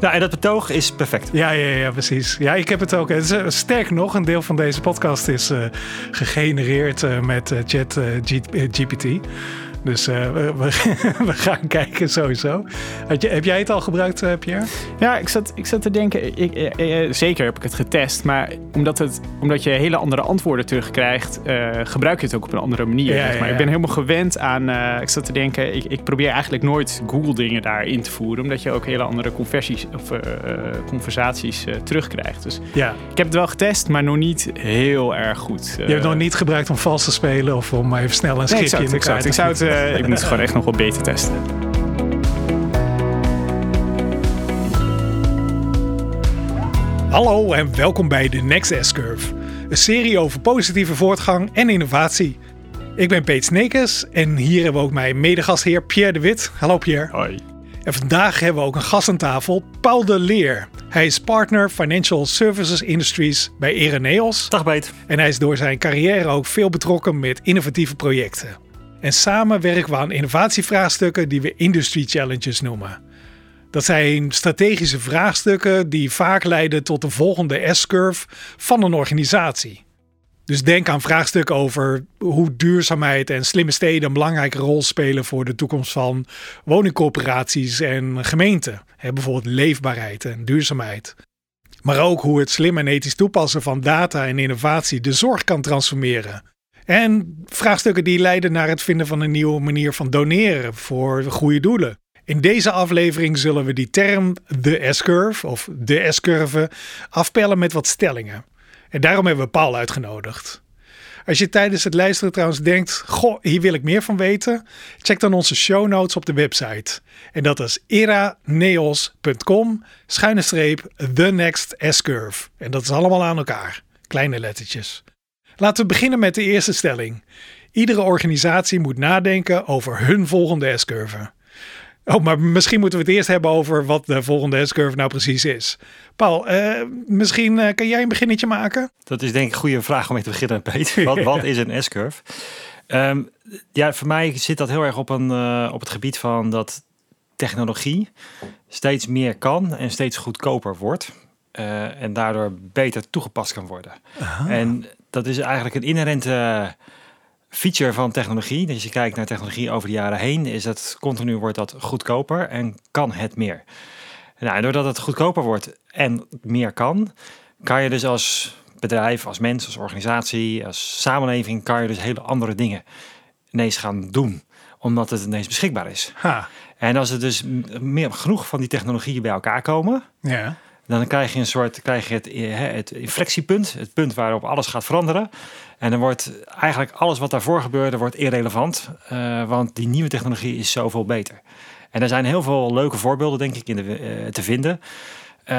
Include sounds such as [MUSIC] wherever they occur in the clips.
Nou, en dat betoog is perfect. Ja, ja, ja, precies. Ja, ik heb het ook. Uh, sterk nog, een deel van deze podcast is uh, gegenereerd uh, met Chat GPT. Dus uh, we, [LAUGHS] we, gaan kijken sowieso. Je, heb jij het al gebruikt, uh, Pierre? Ja, ik zat, ik zat te denken. Ik, eh, zeker heb ik het getest. Maar omdat, het, omdat je hele andere antwoorden terugkrijgt, gebruik je het ook op een andere manier. Ja, zeg maar. ja, ja. Ik ben helemaal gewend aan. ik zat te denken. Ik, ik probeer eigenlijk nooit Google-dingen daarin te voeren. Omdat je ook hele andere conversies of conversaties terugkrijgt. Dus ja. ik heb het wel getest, maar nog niet heel erg goed. je hebt het nog niet gebruikt om vals te spelen of om even snel een schipje nee, in elkaar exact. Ik zou het uh, ik moet het gewoon echt nog wel beter testen. Hallo en welkom bij de Next S-Curve. Een serie over positieve voortgang en innovatie. Ik ben Peet Snekers en hier hebben we ook mijn medegastheer Pierre de Wit. Hallo Pierre. Hoi. En vandaag hebben we ook een gast aan tafel, Paul de Leer. Hij is partner Financial Services Industries bij Ereneos. Dag Beet. En hij is door zijn carrière ook veel betrokken met innovatieve projecten. En samen werken we aan innovatievraagstukken die we industry challenges noemen. Dat zijn strategische vraagstukken die vaak leiden tot de volgende S-curve van een organisatie. Dus denk aan vraagstukken over hoe duurzaamheid en slimme steden een belangrijke rol spelen voor de toekomst van woningcorporaties en gemeenten. bijvoorbeeld leefbaarheid en duurzaamheid. Maar ook hoe het slim en ethisch toepassen van data en innovatie de zorg kan transformeren. En vraagstukken die leiden naar het vinden van een nieuwe manier van doneren voor goede doelen. In deze aflevering zullen we die term de S-curve of de S-curve afpellen met wat stellingen. En daarom hebben we Paul uitgenodigd. Als je tijdens het luisteren trouwens denkt, goh, hier wil ik meer van weten, check dan onze show notes op de website. En dat is eraneos.com schuine streep the next S-curve. En dat is allemaal aan elkaar, kleine lettertjes. Laten we beginnen met de eerste stelling. Iedere organisatie moet nadenken over hun volgende S-curve. Oh, maar misschien moeten we het eerst hebben over wat de volgende S-curve nou precies is. Paul, uh, misschien uh, kan jij een beginnetje maken? Dat is denk ik een goede vraag om mee te beginnen, Peter. Wat, wat is een S-curve? Um, ja, voor mij zit dat heel erg op, een, uh, op het gebied van dat technologie steeds meer kan en steeds goedkoper wordt. en daardoor beter toegepast kan worden. Aha. En dat is eigenlijk een inherente feature van technologie. Dus als je kijkt naar technologie over de jaren heen, is dat continu wordt dat goedkoper en kan het meer. Nou, doordat het goedkoper wordt en meer kan, kan je dus als bedrijf, als mens, als organisatie, als samenleving, kan je dus hele andere dingen ineens gaan doen, omdat het ineens beschikbaar is. Ha. En als er dus meer genoeg van die technologieën bij elkaar komen, Ja. Dan krijg je een soort krijg je het, het inflectiepunt, het punt waarop alles gaat veranderen. En dan wordt eigenlijk alles wat daarvoor gebeurde, wordt irrelevant. Uh, want die nieuwe technologie is zoveel beter. En er zijn heel veel leuke voorbeelden, denk ik, in de, uh, te vinden. Uh,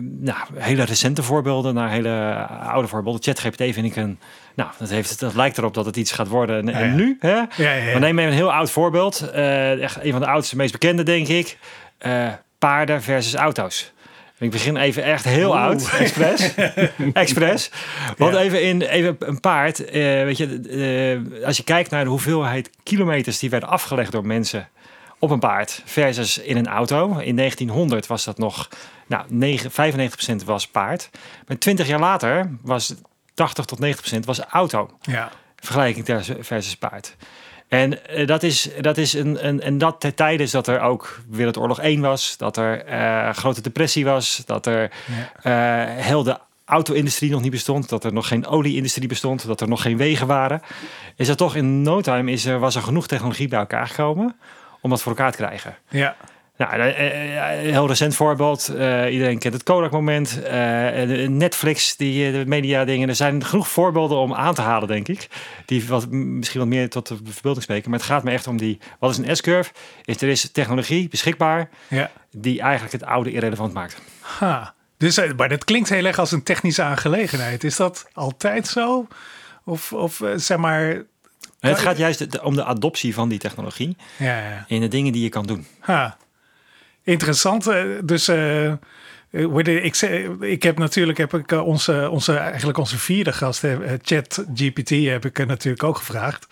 nou, hele recente voorbeelden naar hele oude voorbeelden. ChatGPT vind ik een. Nou, dat, heeft, dat lijkt erop dat het iets gaat worden. En, Ja, en ja. nu, hè? Ja. We nemen even een heel oud voorbeeld. Eh, echt een van de oudste, meest bekende, denk ik. Eh, paarden versus auto's. Ik begin even echt heel Oeh. oud, expres. [LAUGHS] expres. Want Ja. even, in, even een paard. eh, weet je, eh, als je kijkt naar de hoeveelheid kilometers die werden afgelegd door mensen op een paard versus in een auto. In 1900 was dat nog, nou, 9, 95% was paard. Maar 20 jaar later was 80 tot 90% was auto Ja. vergelijking versus paard. En eh, dat is, dat is een, een, en dat ter tijde is dat er ook Wereldoorlog 1 was, dat er eh, grote depressie was, dat er Ja. eh, heel de auto-industrie nog niet bestond, dat er nog geen olie-industrie bestond, dat er nog geen wegen waren. Is dat toch in no time is er, was er genoeg technologie bij elkaar gekomen om dat voor elkaar te krijgen. Ja. Nou, een heel recent voorbeeld. eh, iedereen kent het Kodak-moment. eh, Netflix, die eh, de media-dingen. Er zijn genoeg voorbeelden om aan te halen, denk ik. Die wat, misschien wat meer tot de verbeelding spreken. Maar het gaat me echt om die... Wat is een S-curve? Is er is technologie beschikbaar Ja. die eigenlijk het oude irrelevant maakt. Ha. Dus, maar dat klinkt heel erg als een technische aangelegenheid. Is dat altijd zo? Of, of zeg maar... Het gaat juist om de adoptie van die technologie Ja, ja. in de dingen die je kan doen. Ha. Interessant. eh, Dus eh, eh, ik, ik heb natuurlijk heb ik onze, onze, eigenlijk onze vierde gast, Chat GPT, heb ik natuurlijk ook gevraagd.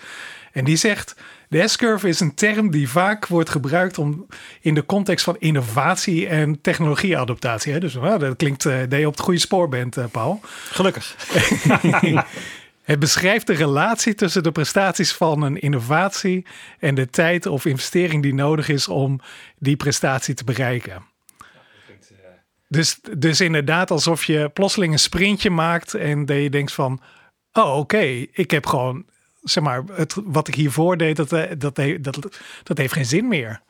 En die zegt: De S-curve is een term die vaak wordt gebruikt om in de context van innovatie en technologieadaptatie. Hè? Dus nou, dat klinkt uh, dat je op het goede spoor bent, uh, Paul. Gelukkig. [LAUGHS] het beschrijft de relatie tussen de prestaties van een innovatie en de tijd of investering die nodig is om die prestatie te bereiken. Dus, dus inderdaad, alsof je plotseling een sprintje maakt en dat je denkt van, oh oké, ik heb gewoon zeg maar, het, wat ik hiervoor deed, dat, eh, dat, dat, dat heeft geen zin meer.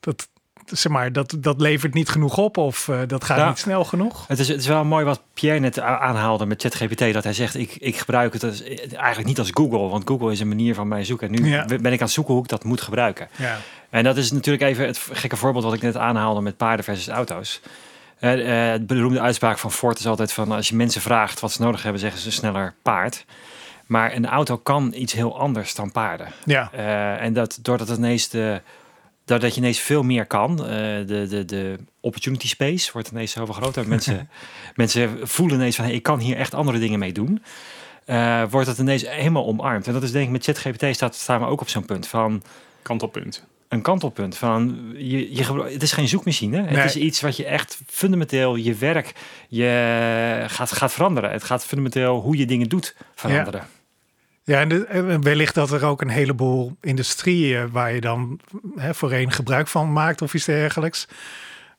Dat, zeg maar, dat, dat levert niet genoeg op of uh, dat gaat niet snel genoeg. Het is, het is wel mooi wat Pierre net aanhaalde met ChatGPT. Dat hij zegt, ik, ik gebruik het als, eigenlijk niet als Google. Want Google is een manier van mij zoeken. En nu ja. ben ik aan het zoeken hoe ik dat moet gebruiken. Ja. En dat is natuurlijk even het gekke voorbeeld wat ik net aanhaalde met paarden versus auto's. Uh, uh, het beroemde uitspraak van Ford is altijd van als je mensen vraagt wat ze nodig hebben, zeggen ze sneller paard. Maar een auto kan iets heel anders dan paarden. Ja. Uh, en dat doordat het ineens de, doordat je ineens veel meer kan, uh, de, de, de opportunity space wordt ineens zoveel groter. [LAUGHS] Mensen, mensen voelen ineens van hey, ik kan hier echt andere dingen mee doen. Uh, wordt het ineens helemaal omarmd. En dat is denk ik met ChatGPT staat, staan we ook op zo'n punt van kantelpunt. Een kantelpunt van je, je het is geen zoekmachine. Het is iets wat je echt fundamenteel je werk je gaat, gaat veranderen. Het gaat fundamenteel hoe je dingen doet veranderen. Ja. Ja, en, wellicht dat er ook een heleboel industrieën waar je dan hè, voorheen gebruik van maakt of iets dergelijks,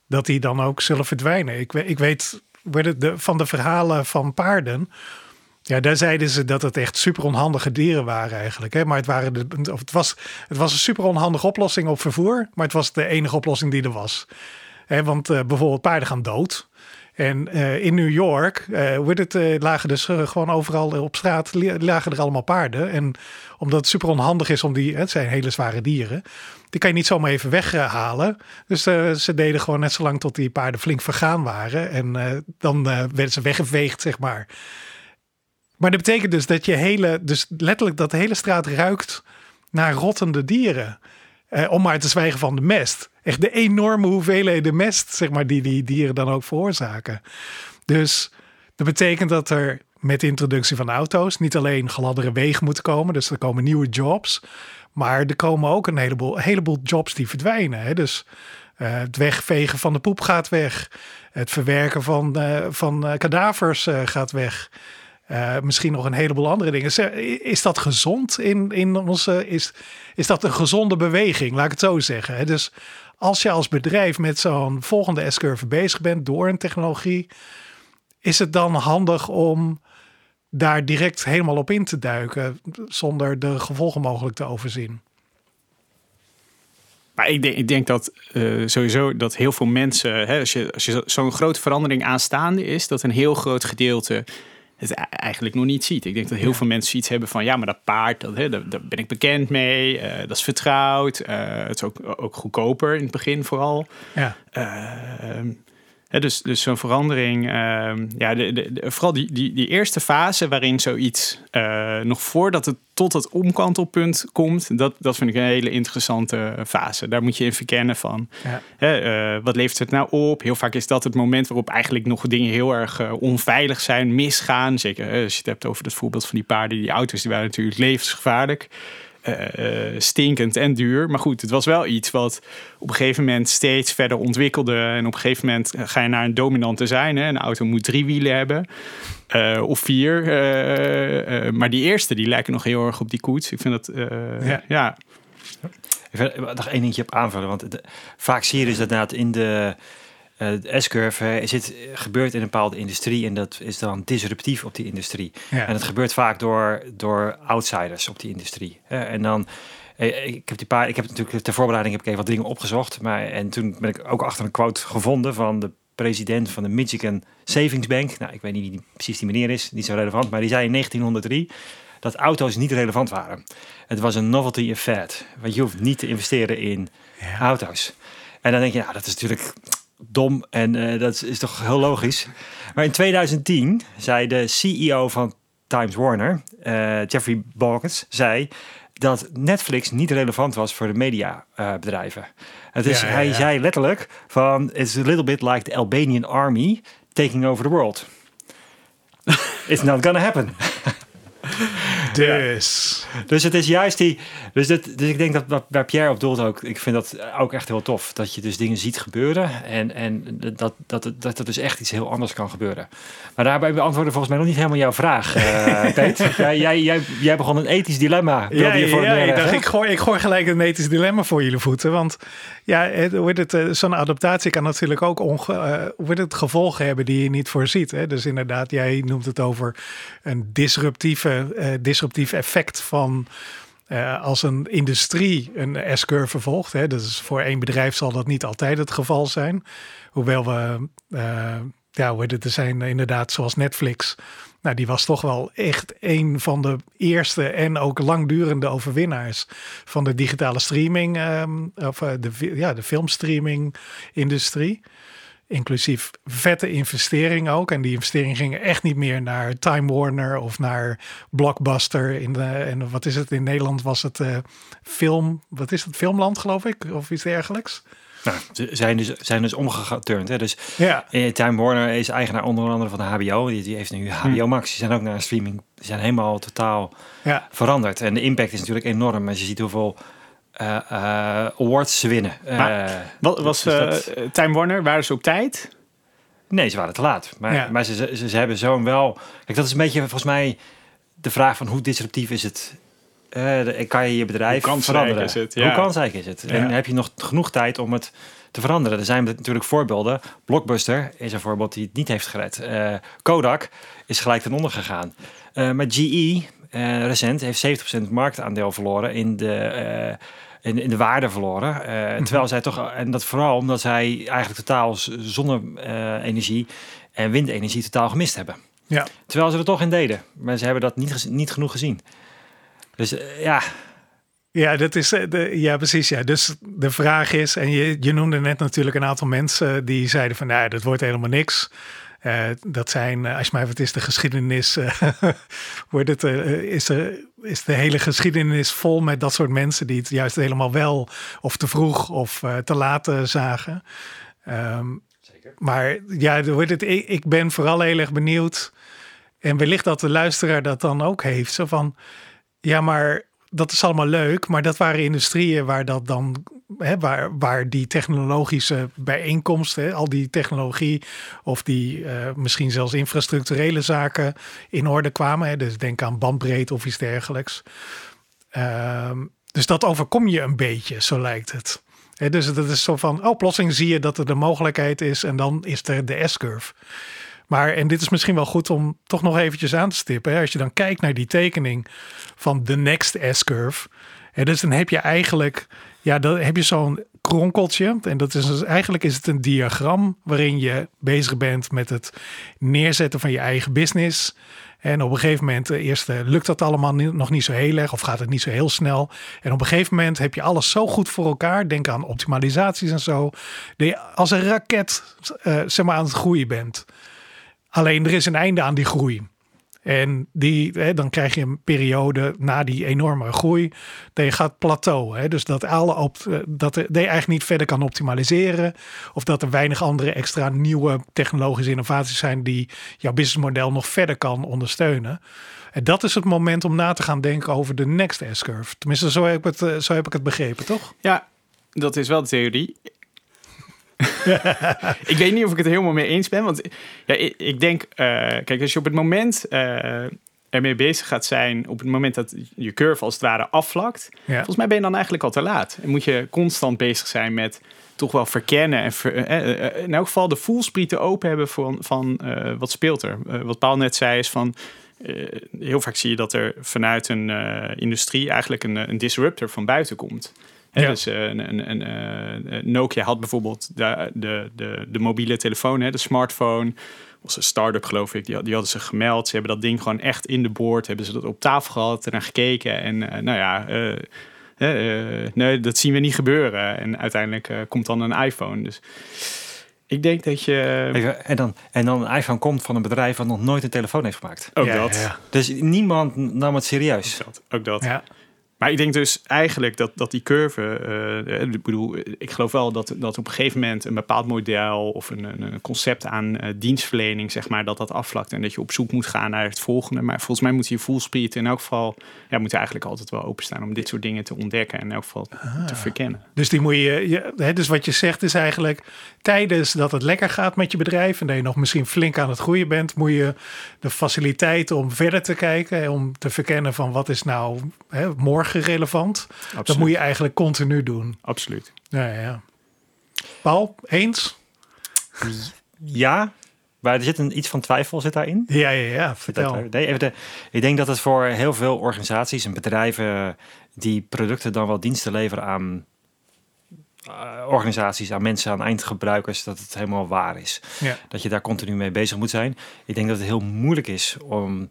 dat die dan ook zullen verdwijnen. Ik, ik weet de, van de verhalen van paarden. Ja, daar zeiden ze dat het echt super onhandige dieren waren eigenlijk. Hè? Maar het, waren of het, was, het was een super onhandige oplossing op vervoer, maar het was de enige oplossing die er was. Hè, want uh, bijvoorbeeld paarden gaan dood. En uh, in New York uh, het, uh, lagen dus gewoon overal op straat lagen er allemaal paarden. En omdat het super onhandig is om die, het zijn hele zware dieren, die kan je niet zomaar even weghalen. Dus ze deden gewoon net zo lang tot die paarden flink vergaan waren. En dan werden ze weggeveegd, zeg maar. Maar dat betekent dus dat je hele, dus letterlijk dat de hele straat ruikt naar rottende dieren. Eh, om maar te zwijgen van de mest. Echt de enorme hoeveelheden mest, zeg maar, die die dieren dan ook veroorzaken. Dus dat betekent dat er met de introductie van auto's niet alleen gladere wegen moeten komen, dus er komen nieuwe jobs, maar er komen ook een heleboel, heleboel jobs die verdwijnen. Hè? Dus uh, het wegvegen van de poep gaat weg, het verwerken van, uh, van kadavers gaat weg. Uh, misschien nog een heleboel andere dingen. Is dat gezond in, in onze. Is, is dat een gezonde beweging? Laat ik het zo zeggen. Dus als je als bedrijf met zo'n volgende S-curve bezig bent door een technologie, is het dan handig om daar direct helemaal op in te duiken zonder de gevolgen mogelijk te overzien? Maar ik denk, ik denk dat uh, sowieso dat heel veel mensen, hè, als je, als je zo'n grote verandering aanstaande is, dat een heel groot gedeelte het e- eigenlijk nog niet ziet. Ik denk dat heel veel mensen iets hebben van ja, maar dat paard, dat, hè, daar, ben ik bekend mee, uh, dat is vertrouwd, uh, het is ook, ook goedkoper in het begin vooral. Ja. Uh, dus dus zo'n verandering, ehm, ja, de, de, vooral die, die, die eerste fase waarin zoiets, uh, nog voordat het tot het omkantelpunt komt, dat, dat vind ik een hele interessante fase. Daar moet je in verkennen van, ja. uh, wat levert het nou op? Heel vaak is dat het moment waarop eigenlijk nog dingen heel erg uh, onveilig zijn, misgaan. Zeker als je het hebt over het voorbeeld van die paarden, die auto's, die waren natuurlijk levensgevaarlijk. Uh, stinkend en duur. Maar goed, het was wel iets wat op een gegeven moment steeds verder ontwikkelde. En op een gegeven moment ga je naar een dominante zijn. Hè? Een auto moet drie wielen hebben. Uh, of vier. Uh, maar die eerste, die lijken nog heel erg op die koets. Ik vind dat, ja. ja. Ik wil nog één dingetje op aanvullen. Want vaak zie je dus inderdaad in de uh, S-curve zit, gebeurt in een bepaalde industrie en dat is dan disruptief op die industrie. En dat gebeurt vaak door, door outsiders op die industrie. en dan, eh, ik heb die paar, ik heb natuurlijk ter voorbereiding heb ik even wat dingen opgezocht, maar en toen ben ik ook achter een quote gevonden van de president van de Michigan Savings Bank. Nou, ik weet niet wie precies die meneer is, niet zo relevant, maar die zei in 1903 dat auto's niet relevant waren. Het was een novelty effect, want je hoeft niet te investeren in auto's. En dan denk je, nou, dat is natuurlijk dom en uh, dat is toch heel logisch. Maar in 2010 zei de CEO van Times Warner, uh, Jeffrey Balkens, zei dat Netflix niet relevant was voor de mediabedrijven. Uh, het is, ja, ja, hij zei letterlijk van, it's a little bit like the Albanian army taking over the world. [LAUGHS] It's not gonna happen. Dus. Dus het is juist die. Dus, dit, dus ik denk dat wat waar Pierre op doelt ook. Ik vind dat ook echt heel tof. Dat je dus dingen ziet gebeuren. En, en dat, dat, dat, dat er dus echt iets heel anders kan gebeuren. Maar daarbij beantwoorden volgens mij nog niet helemaal jouw vraag, uh, [LAUGHS] Peet. jij, jij, jij, jij begon een ethisch dilemma. Ja, je voor ja, ik dacht, ik gooi, ik gooi gelijk een ethisch dilemma voor jullie voeten. Want ja, wordt het, uh, zo'n adaptatie kan natuurlijk ook onge, uh, wordt het gevolgen hebben die je niet voorziet. Hè? Dus inderdaad, jij noemt het over een disruptieve, uh, effect van uh, als een industrie een S-curve volgt. Hè, dus voor één bedrijf zal dat niet altijd het geval zijn. Hoewel we, uh, ja, er zijn inderdaad zoals Netflix. Nou, die was toch wel echt een van de eerste en ook langdurende overwinnaars van de digitale streaming, um, of de, ja, de filmstreaming industrie. Inclusief vette investering ook. En die investering ging echt niet meer naar Time Warner of naar Blockbuster. In de, en wat is het? In Nederland was het uh, film. Wat is het? Filmland, geloof ik? Of iets dergelijks. Nou, ze zijn dus, zijn dus omgeturnd. Hè? Dus ja. Eh, Time Warner is eigenaar onder andere van de HBO. Die, die heeft nu HBO hm. Max. Die zijn ook naar streaming. Die zijn helemaal totaal ja. veranderd. En de impact is natuurlijk enorm. Als je ziet hoeveel awards winnen. wat was dus Time Warner? Waren ze op tijd? Nee, ze waren te laat. Maar, maar ze, ze, ze, hebben zo'n wel... Kijk, dat is een beetje volgens mij de vraag van hoe disruptief is het... Uh, kan je je bedrijf hoe veranderen? Is het? Ja. Hoe kansrijk is het? En heb je nog genoeg tijd om het te veranderen? Er zijn natuurlijk voorbeelden. Blockbuster is een voorbeeld die het niet heeft gered. Uh, Kodak is gelijk ten onder gegaan. Uh, maar GE, recent, heeft 70% marktaandeel verloren in de in, in de waarde verloren. Uh, terwijl zij toch, en dat vooral omdat zij eigenlijk totaal zonne-energie en windenergie totaal gemist hebben. Ja. Terwijl ze er toch in deden. Maar ze hebben dat niet, niet genoeg gezien. Dus uh, ja. Ja, dat is de, ja, precies. Ja. Dus de vraag is, en je, je noemde net natuurlijk een aantal mensen die zeiden van, nou, dat wordt helemaal niks. Uh, dat zijn, als je mij wat is de geschiedenis, uh, [LAUGHS] wordt het, is, er, is de hele geschiedenis vol met dat soort mensen die het juist helemaal wel of te vroeg of te laat zagen. Um, Zeker. Maar ja, wordt het, ik, ik ben vooral heel erg benieuwd. En wellicht dat de luisteraar dat dan ook heeft. Zo van, ja, maar dat is allemaal leuk, maar dat waren industrieën waar dat dan, hè, waar, waar die technologische bijeenkomsten, al die technologie of die uh, misschien zelfs infrastructurele zaken in orde kwamen. Hè, dus denk aan bandbreedte of iets dergelijks. Uh, dus dat overkom je een beetje, zo lijkt het. Dus dat is zo van, oh, plotseling zie je dat er de mogelijkheid is en dan is er de S-curve. Maar, en dit is misschien wel goed om toch nog eventjes aan te stippen. Hè? Als je dan kijkt naar die tekening van de next S-curve. Dus dan heb je eigenlijk, ja, dan heb je zo'n kronkeltje. En dat is dus, eigenlijk is het een diagram waarin je bezig bent met het neerzetten van je eigen business. En op een gegeven moment, eh, eerst eh, lukt dat allemaal nog niet zo heel erg of gaat het niet zo heel snel. En op een gegeven moment heb je alles zo goed voor elkaar. Denk aan optimalisaties en zo. Dat je als een raket uh, zeg maar, aan het groeien bent. Alleen er is een einde aan die groei. En die, hè, dan krijg je een periode na die enorme groei, dat je gaat plateau. Hè? Dus dat, alle op, eh, dat, je eigenlijk niet verder kan optimaliseren. Of dat er weinig andere extra nieuwe technologische innovaties zijn die jouw businessmodel nog verder kan ondersteunen. En dat is het moment om na te gaan denken over de next S-curve. Tenminste, zo heb, ik het, eh, zo heb ik het begrepen, toch? Ja, dat is wel de theorie. [LAUGHS] ik weet niet of ik het er helemaal mee eens ben. Want ja, ik, ik denk, uh, kijk, als je op het moment uh, ermee bezig gaat zijn, op het moment dat je curve als het ware afvlakt, volgens mij ben je dan eigenlijk al te laat. En moet je constant bezig zijn met toch wel verkennen en uh, in elk geval de voelsprieten open hebben van, van wat speelt er. wat Paul net zei is van, heel vaak zie je dat er vanuit een industrie eigenlijk een, een disruptor van buiten komt. Ja. Dus uh, een, een, een, Nokia had bijvoorbeeld de, de, de, de mobiele telefoon, hè, de smartphone. was een start-up geloof ik, die, die hadden ze gemeld. Ze hebben dat ding gewoon echt in de boord, hebben ze dat op tafel gehad, ernaar gekeken. En uh, nou ja, uh, nee, dat zien we niet gebeuren. En uiteindelijk komt dan een iPhone. Dus ik denk dat je. Even, en, dan, en dan een iPhone komt van een bedrijf dat nog nooit een telefoon heeft gemaakt. Ook dat. Ja. Dus niemand nam het serieus. Ook dat. Ook dat. Ja. Maar ik denk dus eigenlijk dat, dat die curve, uh, ik bedoel, ik geloof wel dat, dat op een gegeven moment een bepaald model of een, een concept aan uh, dienstverlening, zeg maar, dat dat afvlakt en dat je op zoek moet gaan naar het volgende. Maar volgens mij moet je voelspriet in elk geval, ja, moet eigenlijk altijd wel openstaan om dit soort dingen te ontdekken en in elk geval te ah. verkennen. Dus die moet je, je hè, dus wat je zegt is eigenlijk tijdens dat het lekker gaat met je bedrijf en dat je nog misschien flink aan het groeien bent, moet je de faciliteit om verder te kijken, om te verkennen van wat is nou hè, morgen relevant. Dat moet je eigenlijk continu doen. Absoluut. Ja, ja. Paul, eens? Ja, maar er zit een, iets van twijfel zit daarin. Ja, ja, ja. Vertel. Nee, even de, ik denk dat het voor heel veel organisaties en bedrijven die producten dan wel diensten leveren aan uh, organisaties, aan mensen, aan eindgebruikers, dat het helemaal waar is. Ja. Dat je daar continu mee bezig moet zijn. Ik denk dat het heel moeilijk is om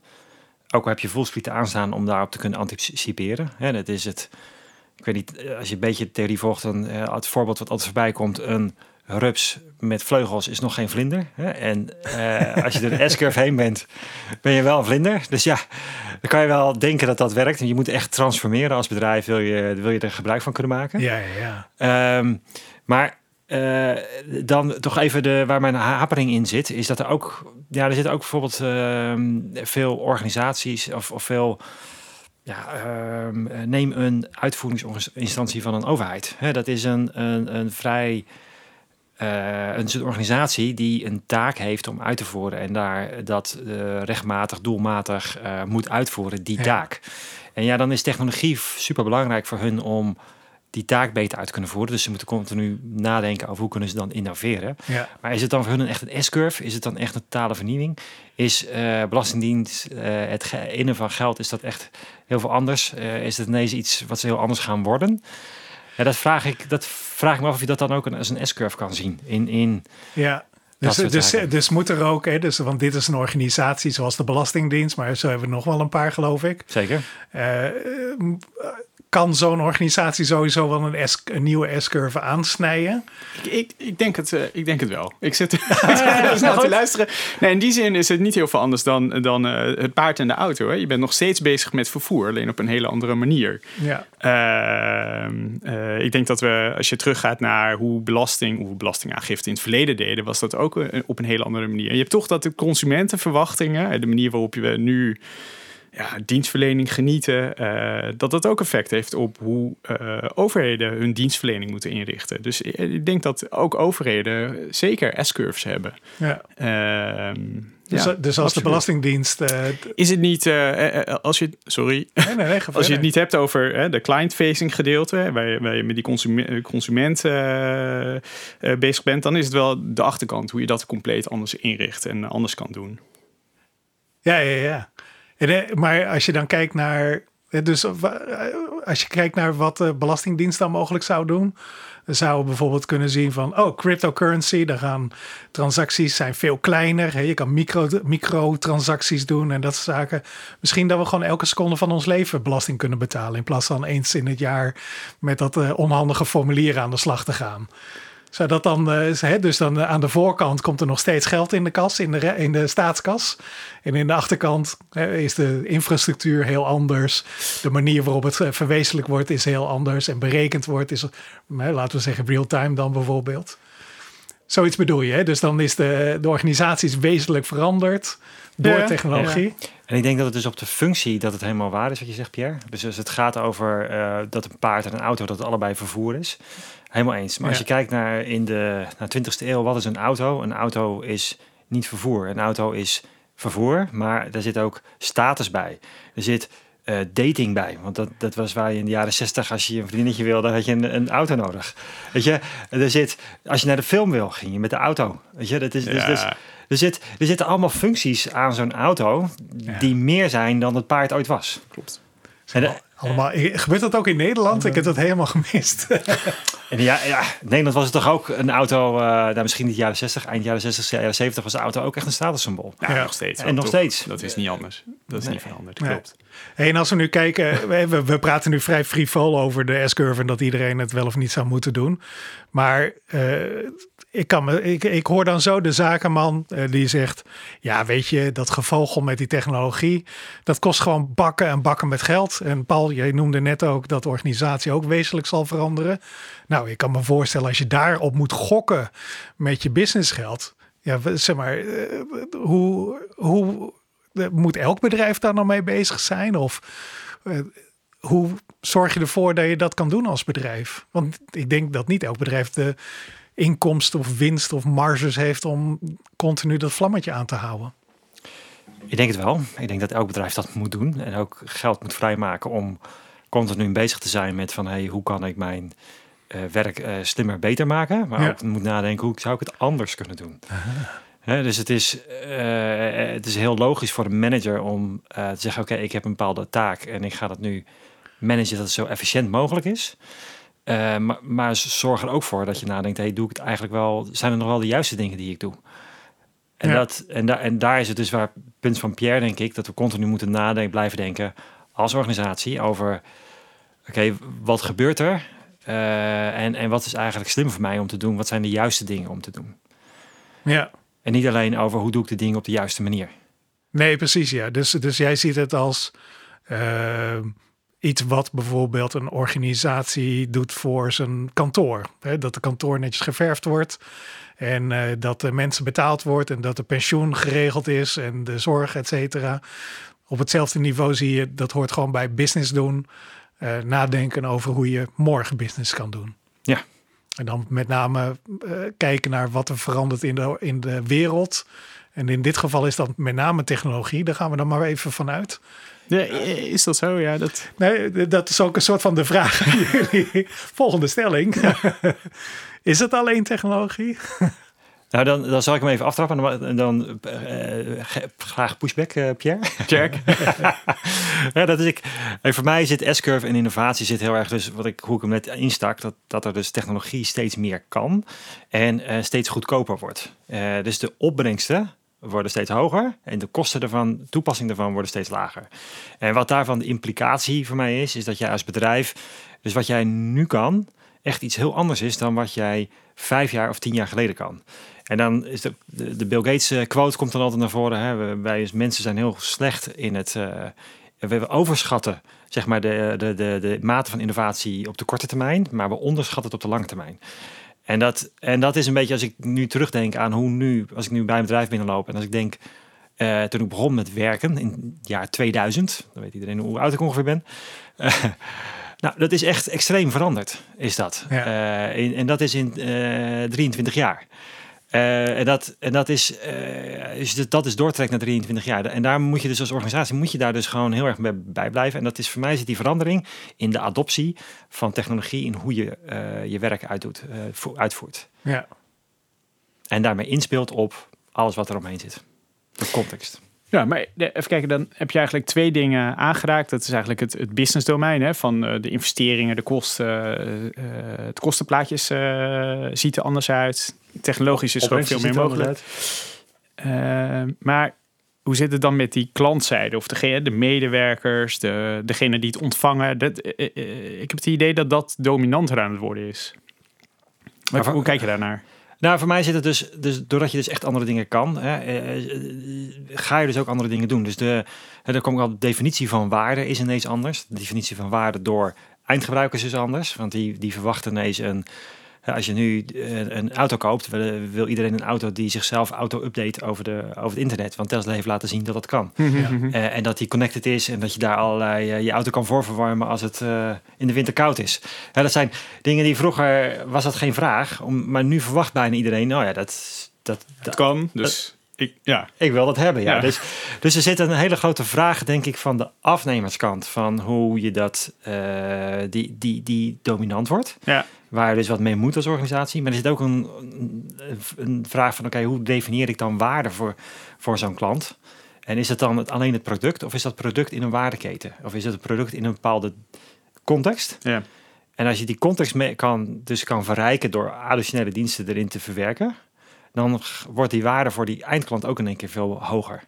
ook al heb je voelsprieten aanstaan om daarop te kunnen anticiperen. Hè, dat is het. Ik weet niet, eh, als je een beetje theorie volgt, dan uh, het voorbeeld wat altijd voorbij komt: een rups met vleugels is nog geen vlinder. Hè? En uh, als je door de S-curve heen bent, ben je wel een vlinder. Dus ja, dan kan je wel denken dat dat werkt. En je moet echt transformeren als bedrijf, wil je, wil je er gebruik van kunnen maken. Ja, ja, ja. Um, maar uh, dan toch even de, waar mijn hapering in zit, is dat er ook, ja, er zitten ook bijvoorbeeld uh, veel organisaties of, of veel, ja, uh, neem een uitvoeringsinstantie van een overheid. Hè, dat is een, een, een vrij, uh, een soort organisatie die een taak heeft om uit te voeren en daar dat rechtmatig, doelmatig moet uitvoeren, die taak. En ja, dan is technologie super belangrijk voor hun om die taak beter uit kunnen voeren. Dus ze moeten continu nadenken over hoe kunnen ze dan innoveren. Ja. Maar is het dan voor hun echt een S-curve? Is het dan echt een totale vernieuwing? Is uh, Belastingdienst, uh, het innen van geld, is dat echt heel veel anders? Uh, is het ineens iets wat ze heel anders gaan worden? Ja, dat vraag ik, dat vraag ik me af of je dat dan ook als een S-curve kan zien. In, in ja. Dus, dus, dus moet er ook, hè, dus, want dit is een organisatie zoals de Belastingdienst, maar zo hebben we nog wel een paar, geloof ik. Zeker kan zo'n organisatie sowieso wel een, S, een nieuwe S-curve aansnijden? Ik, ik, ik, denk het, uh, ik denk het wel. Ik zit [LAUGHS] [LAUGHS] snel te luisteren. Nee, in die zin is het niet heel veel anders dan, dan uh, het paard en de auto. Hè. Je bent nog steeds bezig met vervoer, alleen op een hele andere manier. Ja. Uh, ik denk dat we, als je teruggaat naar hoe belasting, hoe belastingaangifte in het verleden deden, was dat ook op een hele andere manier. Je hebt toch dat de consumentenverwachtingen, de manier waarop je nu ja, dienstverlening genieten, uh, dat dat ook effect heeft op hoe uh, overheden hun dienstverlening moeten inrichten. Dus ik denk dat ook overheden zeker S-curves hebben. Ja. Uh, dus, ja, dus als de Belastingdienst. Is het niet, als je, sorry, nee, nee, nee, [LAUGHS] als je het niet hebt over de client-facing gedeelte, waar je, waar je met die consument, consument bezig bent, dan is het wel de achterkant, hoe je dat compleet anders inricht en anders kan doen. Ja, ja, ja. Eh, maar als je dan kijkt naar. Eh, dus eh, als je kijkt naar wat de Belastingdienst dan mogelijk zou doen. Dan zouden we bijvoorbeeld kunnen zien van, oh, cryptocurrency, daar gaan transacties zijn veel kleiner. Je kan micro, microtransacties doen en dat soort zaken. Misschien dat we gewoon elke seconde van ons leven belasting kunnen betalen. In plaats van eens in het jaar met dat onhandige formulier aan de slag te gaan zodat dan, uh, dus dan uh, aan de voorkant komt er nog steeds geld in de kas, in de, in de staatskas. En in de achterkant is de infrastructuur heel anders. De manier waarop het uh, verwezenlijk wordt is heel anders. En berekend wordt is, laten we zeggen, real-time dan bijvoorbeeld. Zoiets bedoel je, hè? Dus dan is de, de organisatie wezenlijk veranderd door technologie. En ik denk dat het dus op de functie dat het helemaal waar is wat je zegt, Pierre. Dus als het gaat over dat een paard en een auto, dat het allebei vervoer is. Helemaal eens. Maar als je kijkt naar in de naar 20e eeuw, wat is een auto? Een auto is niet vervoer. Een auto is vervoer, maar daar zit ook status bij. Er zit uh, dating bij. Want dat, dat was waar je in de jaren 60, als je een vriendinnetje wilde, had je een, een, auto nodig. Weet je, er zit, als je naar de film wil, ging je met de auto. Weet je, dat is, dus, dus, er, zit, er zitten allemaal functies aan zo'n auto die meer zijn dan het paard ooit was. Klopt. Allemaal, gebeurt dat ook in Nederland? Ik heb dat helemaal gemist. [LAUGHS] En ja, ja, in Nederland was het toch ook een auto, uh, nou, misschien niet jaren 60, eind jaren 60, jaren 70 was de auto ook echt een statussymbool. Ja, nog steeds. En nog steeds. Dat is niet anders. Dat is niet veranderd, klopt. Hey, en als we nu kijken, [LAUGHS] we, we praten nu vrij frivol over de S-curve en dat iedereen het wel of niet zou moeten doen. Maar uh, ik, kan me, ik, ik hoor dan zo de zakenman uh, die zegt: Ja, weet je, dat gevogel met die technologie, dat kost gewoon bakken en bakken met geld. En Paul jij noemde net ook dat de organisatie ook wezenlijk zal veranderen. Nou, ik kan me voorstellen als je daarop moet gokken met je businessgeld. Ja, zeg maar, eh, hoe, hoe moet elk bedrijf daar nou mee bezig zijn? Of hoe zorg je ervoor dat je dat kan doen als bedrijf? Want ik denk dat niet elk bedrijf de inkomsten of winst of marges heeft om continu dat vlammetje aan te houden. Ik denk het wel. Ik denk dat elk bedrijf dat moet doen en ook geld moet vrijmaken om continu bezig te zijn met van hey, hoe kan ik mijn uh, werk uh, slimmer, beter maken, maar ja. ook moet nadenken hoe zou ik het anders kunnen doen. [LAUGHS] He, dus het is, uh, het is heel logisch voor een manager om te zeggen: Oké, ik heb een bepaalde taak en ik ga dat nu managen dat het zo efficiënt mogelijk is. Uh, maar, maar zorg er ook voor dat je nadenkt: hey, doe ik het eigenlijk wel? Zijn er nog wel de juiste dingen die ik doe? En, dat, en, da en daar is het dus waar punt van Pierre, denk ik, dat we continu moeten nadenken, blijven denken als organisatie over: oké, wat gebeurt er? Uh, en, en wat is eigenlijk slim voor mij om te doen? Wat zijn de juiste dingen om te doen? Ja. En niet alleen over hoe doe ik de dingen op de juiste manier. Nee, precies. Ja. Dus, dus jij ziet het als. Uh iets wat bijvoorbeeld een organisatie doet voor zijn kantoor. Hè, dat de kantoor netjes geverfd wordt en uh, dat de mensen betaald wordt en dat de pensioen geregeld is en de zorg, et cetera. Op hetzelfde niveau zie je, dat hoort gewoon bij business doen. Uh, nadenken over hoe je morgen business kan doen. Ja. En dan met name uh, kijken naar wat er verandert in de, in de wereld. En in dit geval is dat met name technologie. Daar gaan we dan maar even vanuit. Ja, is dat zo? Ja, dat... Nee, dat is ook een soort van de vraag [LAUGHS] Volgende stelling. [LAUGHS] is het alleen technologie? [LAUGHS] Nou, dan, dan zal ik hem even aftrappen. En dan uh, graag pushback, uh, Pierre. Ja, dat is ik. En voor mij zit S-curve en innovatie zit heel erg dus wat ik hoe ik hem net instak dat dat er dus technologie steeds meer kan en uh, steeds goedkoper wordt. dus de opbrengsten worden steeds hoger en de kosten ervan, toepassing daarvan worden steeds lager. En wat daarvan de implicatie voor mij is, is dat jij als bedrijf, dus wat jij nu kan, echt iets heel anders is dan wat jij vijf jaar of tien jaar geleden kan. En dan is de, de, Bill Gates eh, quote komt dan altijd naar voren. Hè? Wij mensen zijn heel slecht in het uh, we overschatten zeg maar de, de, de, de mate van innovatie op de korte termijn, maar we onderschatten het op de lange termijn. En dat, en dat is een beetje als ik nu terugdenk aan hoe nu, als ik nu bij een bedrijf binnenloop en als ik denk, uh, toen ik begon met werken in het jaar 2000, dan weet iedereen hoe oud ik ongeveer ben. Uh, [LAUGHS] nou, dat is echt extreem veranderd, is dat. Ja. Uh, in, en dat is in 23 jaar. Uh, en, dat, en dat is, uh, dat is doortrekt naar 23 jaar. En daar moet je dus als organisatie moet je daar dus gewoon heel erg bij blijven. En dat is voor mij zit die verandering in de adoptie van technologie in hoe je uh, je werk uitdoet, uitvoert. Ja. En daarmee inspeelt op alles wat er omheen zit. De context. Ja, maar even kijken, dan heb je eigenlijk twee dingen aangeraakt. Dat is eigenlijk het, het business domein hè, van de investeringen, de kosten. Uh, het kostenplaatjes uh, ziet er anders uit. Technologisch is er ook veel meer mogelijk. Uh, maar hoe zit het dan met die klantzijde? Of de, de medewerkers, de, degene die het ontvangen? Dat, ik heb het idee dat dat dominanter aan het worden is. Maar, hoe kijk je daarnaar? Nou, voor mij zit het dus, dus doordat je dus echt andere dingen kan, hè, eh, eh, ga je dus ook andere dingen doen. Dus de, dan kom ik al, de definitie van waarde is ineens anders. De definitie van waarde door eindgebruikers is anders, want die, die verwachten ineens een, als je nu eh, een auto koopt, wil iedereen een auto die zichzelf auto-update over, de, over het internet. Want Tesla heeft laten zien dat dat kan. Ja. Uh, en dat die connected is en dat je daar allerlei uh, je auto kan voorverwarmen als het uh, in de winter koud is. Ja, dat zijn dingen die vroeger was dat geen vraag. Om, maar nu verwacht bijna iedereen, nou ja, dat, dat, dat kan. Dus ik, ja. ik wil dat hebben. Ja. ja. Dus, dus er zit een hele grote vraag, denk ik, van de afnemerskant. Van hoe je dat, die, die, die dominant wordt. Ja waar je dus wat mee moet als organisatie. Maar er zit ook een, een vraag van, oké, hoe definieer ik dan waarde voor, voor zo'n klant? En is het dan het, alleen het product of is dat product in een waardeketen? Of is het een product in een bepaalde context? Ja. En als je die context mee kan, dus kan verrijken door additionele diensten erin te verwerken, dan wordt die waarde voor die eindklant ook in één keer veel hoger.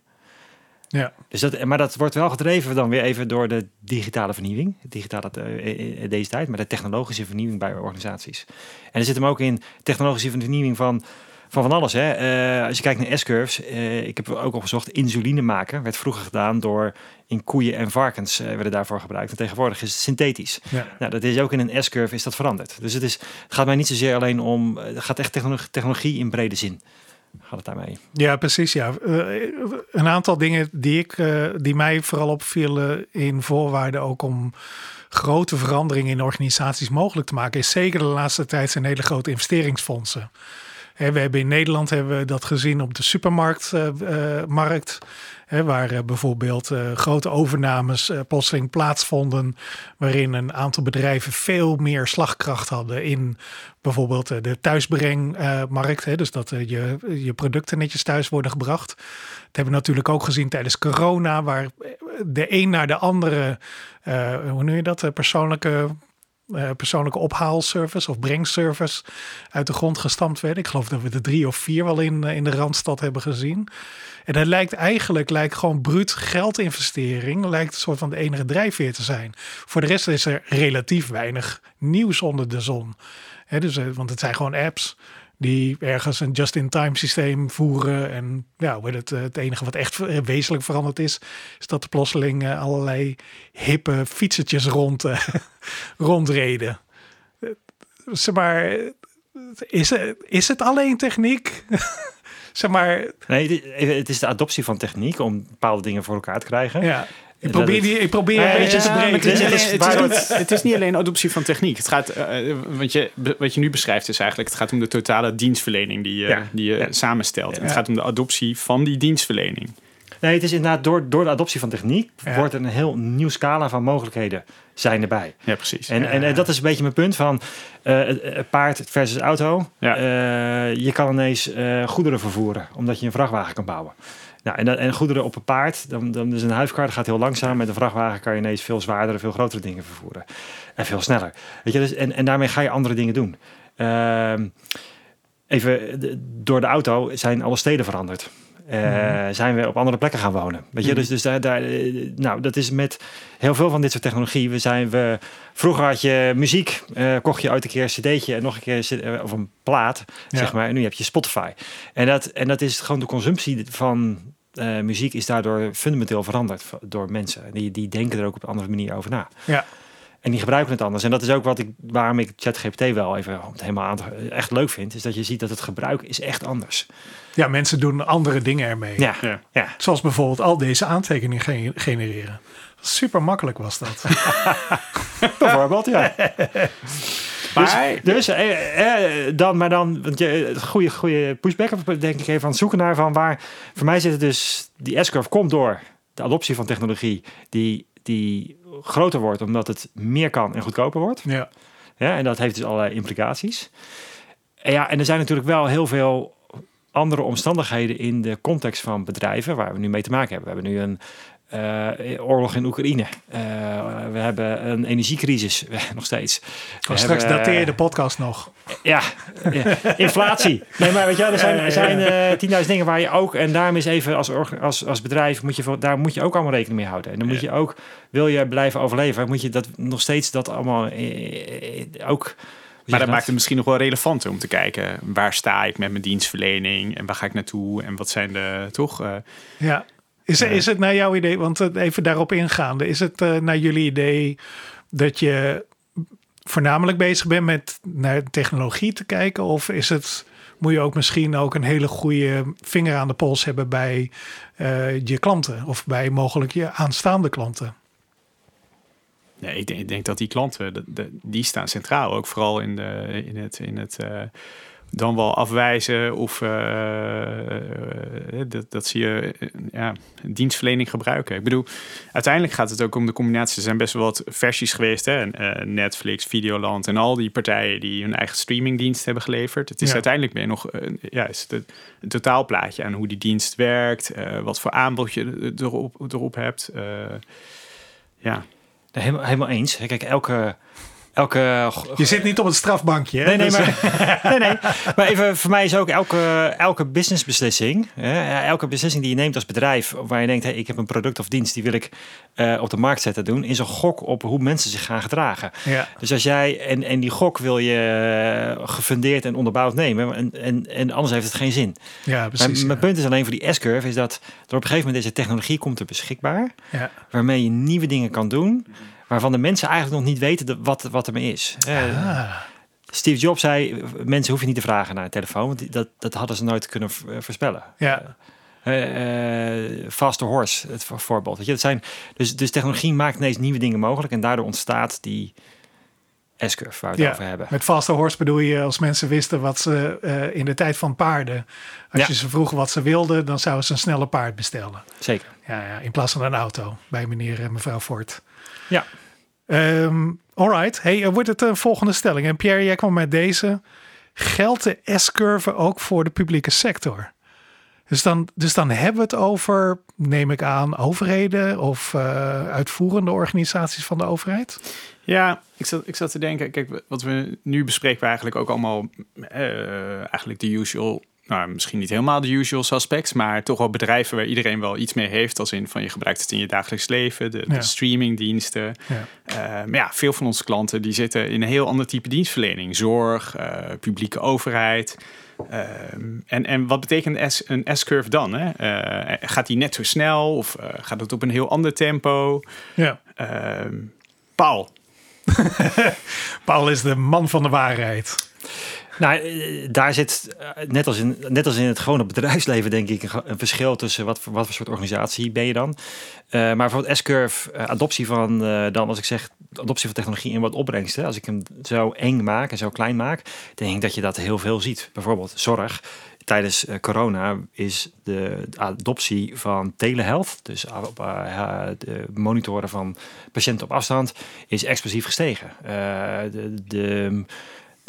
Ja. Dus dat, maar dat wordt wel gedreven dan weer even door de digitale vernieuwing. Digitale uh, deze tijd, maar de technologische vernieuwing bij organisaties. En er zit hem ook in technologische vernieuwing van van van alles. Hè. Als je kijkt naar S-curves, uh, ik heb ook opgezocht, insuline maken werd vroeger gedaan door in koeien en varkens uh, werden daarvoor gebruikt. En tegenwoordig is het synthetisch. Ja. Nou, dat is ook in een S-curve is dat veranderd. Dus het, is, het gaat mij niet zozeer alleen om, het gaat echt technologie, technologie in brede zin. Gaat het daarmee? Ja, precies. Ja. een aantal dingen die, ik, die mij vooral opvielen in voorwaarden ook om grote veranderingen in organisaties mogelijk te maken, is zeker de laatste tijd zijn hele grote investeringsfondsen. We hebben in Nederland hebben we dat gezien op de supermarktmarkt. Uh, waar uh, bijvoorbeeld grote overnames plotseling plaatsvonden. Waarin een aantal bedrijven veel meer slagkracht hadden in bijvoorbeeld de thuisbrengmarkt. dus dat je, je producten netjes thuis worden gebracht. Dat hebben we natuurlijk ook gezien tijdens corona. Waar de een naar de andere, hoe noem je dat, persoonlijke uh, persoonlijke ophaalservice of brengservice uit de grond gestampt werden. Ik geloof dat we de drie of vier wel in, eh, in de Randstad hebben gezien. En dat lijkt eigenlijk lijkt gewoon bruut geldinvestering, lijkt een soort van de enige drijfveer te zijn. Voor de rest is er relatief weinig nieuws onder de zon. dus, eh, want het zijn gewoon apps die ergens een just-in-time systeem voeren. En ja, het, het enige wat echt wezenlijk veranderd is, is dat er plotseling uh, allerlei hippe fietsertjes rond, uh, [LAUGHS] rondreden. Zeg maar, is, is het alleen techniek? [LAUGHS] zeg maar. Nee, het is de adoptie van techniek om bepaalde dingen voor elkaar te krijgen. Ja. Ik probeer, die, ik probeer een beetje te breken. Het, is, het, het is niet alleen adoptie van techniek. Het gaat, uh, wat, je, wat je nu beschrijft is eigenlijk... het gaat om de totale dienstverlening die je, die je samenstelt. En het gaat om de adoptie van die dienstverlening. Nee, het is inderdaad door, door de adoptie van techniek... wordt er een heel nieuw scala van mogelijkheden zijn erbij. Ja, precies. En, en, dat is een beetje mijn punt van uh, paard versus auto. Ja. je kan ineens goederen vervoeren... omdat je een vrachtwagen kan bouwen. Nou, en, en goederen op een paard, dan, dan is een huifkar, gaat heel langzaam. Met een vrachtwagen kan je ineens veel zwaardere, veel grotere dingen vervoeren. En veel sneller. Weet je, dus, en, en daarmee ga je andere dingen doen. Uh, even, door de auto zijn alle steden veranderd. Uh, zijn we op andere plekken gaan wonen. Weet je, mhm. dus, dus daar, daar, eh, nou, dat is met heel veel van dit soort technologie. We zijn we, vroeger had je muziek, uh, kocht je ooit een keer een cd'tje en nog een keer of een plaat, zeg maar. En nu heb je Spotify. En dat, en dat is gewoon de consumptie van muziek is daardoor fundamenteel veranderd door mensen. Die, die denken er ook op een andere manier over na. Ja. En die gebruiken het anders. En dat is ook wat ik, waarom ik ChatGPT wel even helemaal aan, echt leuk vind. Is dat je ziet dat het gebruik is echt anders. Ja, mensen doen andere dingen ermee. Ja, ja. ja. Zoals bijvoorbeeld al deze aantekeningen genereren. Super makkelijk was dat. [LAUGHS] bijvoorbeeld, ja. [LAUGHS] Maar, dus, dus eh, eh, dan, maar dan, want je, goede, goede pushback, denk ik even aan het zoeken naar van waar. Voor mij zit het dus, die S-curve komt door de adoptie van technologie die, die groter wordt omdat het meer kan en goedkoper wordt. Ja. Ja, en dat heeft dus allerlei implicaties. En ja, en er zijn natuurlijk wel heel veel andere omstandigheden in de context van bedrijven waar we nu mee te maken hebben. We hebben nu een oorlog in Oekraïne. Uh, we hebben een energiecrisis [LAUGHS] nog steeds. We straks hebben, dateer je de podcast nog. Ja, inflatie. Nee, maar weet je, er zijn, er zijn uh, 10.000 dingen waar je ook... En daarom is even als, als, als bedrijf... Moet je, daar moet je ook allemaal rekening mee houden. En dan moet je ook... Wil je blijven overleven... Moet je dat nog steeds dat allemaal ook... Maar dat, maakt het misschien nog wel relevanter om te kijken... waar sta ik met mijn dienstverlening... en waar ga ik naartoe... en wat zijn de... toch? ja. Is, is het naar jouw idee, want even daarop ingaande, is het uh, naar jullie idee dat je voornamelijk bezig bent met naar technologie te kijken? Of is het, moet je ook misschien ook een hele goede vinger aan de pols hebben bij uh, je klanten of bij mogelijk je aanstaande klanten? Nee, ik denk, ik denk dat die klanten, die staan centraal. Ook vooral in, de, in het, in het uh, dan wel afwijzen of uh, dat, dat ze je ja, dienstverlening gebruiken. Ik bedoel, uiteindelijk gaat het ook om de combinatie. Er zijn best wel wat versies geweest. Hè? Netflix, Videoland en al die partijen die hun eigen streamingdienst hebben geleverd. Het is uiteindelijk je nog ja, is het een totaalplaatje aan hoe die dienst werkt, wat voor aanbod je erop, erop hebt. ja. Helemaal, helemaal eens. Kijk, elke elke... Je zit niet op het strafbankje, hè? Nee, nee, Dus, maar, [LAUGHS] nee, nee. maar even, voor mij is ook elke, elke businessbeslissing, hè, elke beslissing die je neemt als bedrijf, waar je denkt, hey, ik heb een product of dienst, die wil ik eh, op de markt zetten doen, is een gok op hoe mensen zich gaan gedragen. Ja. Dus als jij, en, en die gok wil je eh, gefundeerd en onderbouwd nemen, en, en, en anders heeft het geen zin. ja, Mijn, precies. mijn punt is alleen voor die S-curve, is dat er op een gegeven moment deze technologie komt er beschikbaar, ja. waarmee je nieuwe dingen kan doen, waarvan de mensen eigenlijk nog niet weten de- wat, wat ermee is. Eh, Ah, Steve Jobs zei, mensen hoef je niet te vragen naar een telefoon, want dat, dat hadden ze nooit kunnen eh, voorspellen. ja. Eh, Faster Horse, het voor- voorbeeld. Weet je, dat zijn, dus, dus technologie maakt ineens nieuwe dingen mogelijk en daardoor ontstaat die S-curve waar we het Ja, over hebben. Met faster horse bedoel je als mensen wisten wat ze in de tijd van paarden. Als Ja. je ze vroeg wat ze wilden, dan zouden ze een snelle paard bestellen. Zeker. Ja, ja, in plaats van een auto bij meneer en mevrouw Ford. Ja. Ehm alright. Hey, er wordt het een volgende stelling. En Pierre, jij kwam met deze. Geldt de S-curve ook voor de publieke sector? Dus dan, dus dan hebben we het over, neem ik aan, overheden of eh, uitvoerende organisaties van de overheid? Ja, ik zat, ik zat te denken, kijk, wat we nu bespreken we eigenlijk ook allemaal, eh, eigenlijk de usual, nou misschien niet helemaal de usual suspects, maar toch wel bedrijven waar iedereen wel iets mee heeft, als in van je gebruikt het in je dagelijks leven, de, Ja. de streamingdiensten. Ja. Eh, maar ja, veel van onze klanten die zitten in een heel ander type dienstverlening, zorg, eh, publieke overheid. Ehm, en, en wat betekent S, een S-curve dan? Hè? Eh, gaat die net zo snel of gaat het op een heel ander tempo? Ja. Ehm, Paul, [LAUGHS] Paul is de man van de waarheid. Nou, eh, daar zit, eh, net als, in, net als in het gewone bedrijfsleven, denk ik, een, verschil tussen wat, voor- wat voor soort organisatie ben je dan. Eh, maar bijvoorbeeld S-curve, adoptie van, dan als ik zeg, adoptie van technologie in wat opbrengsten. Als ik hem zo eng maak en zo klein maak, denk ik dat je dat heel veel ziet. Bijvoorbeeld zorg. Tijdens corona is de adoptie van telehealth, dus de monitoren van patiënten op afstand, is explosief gestegen. De, de,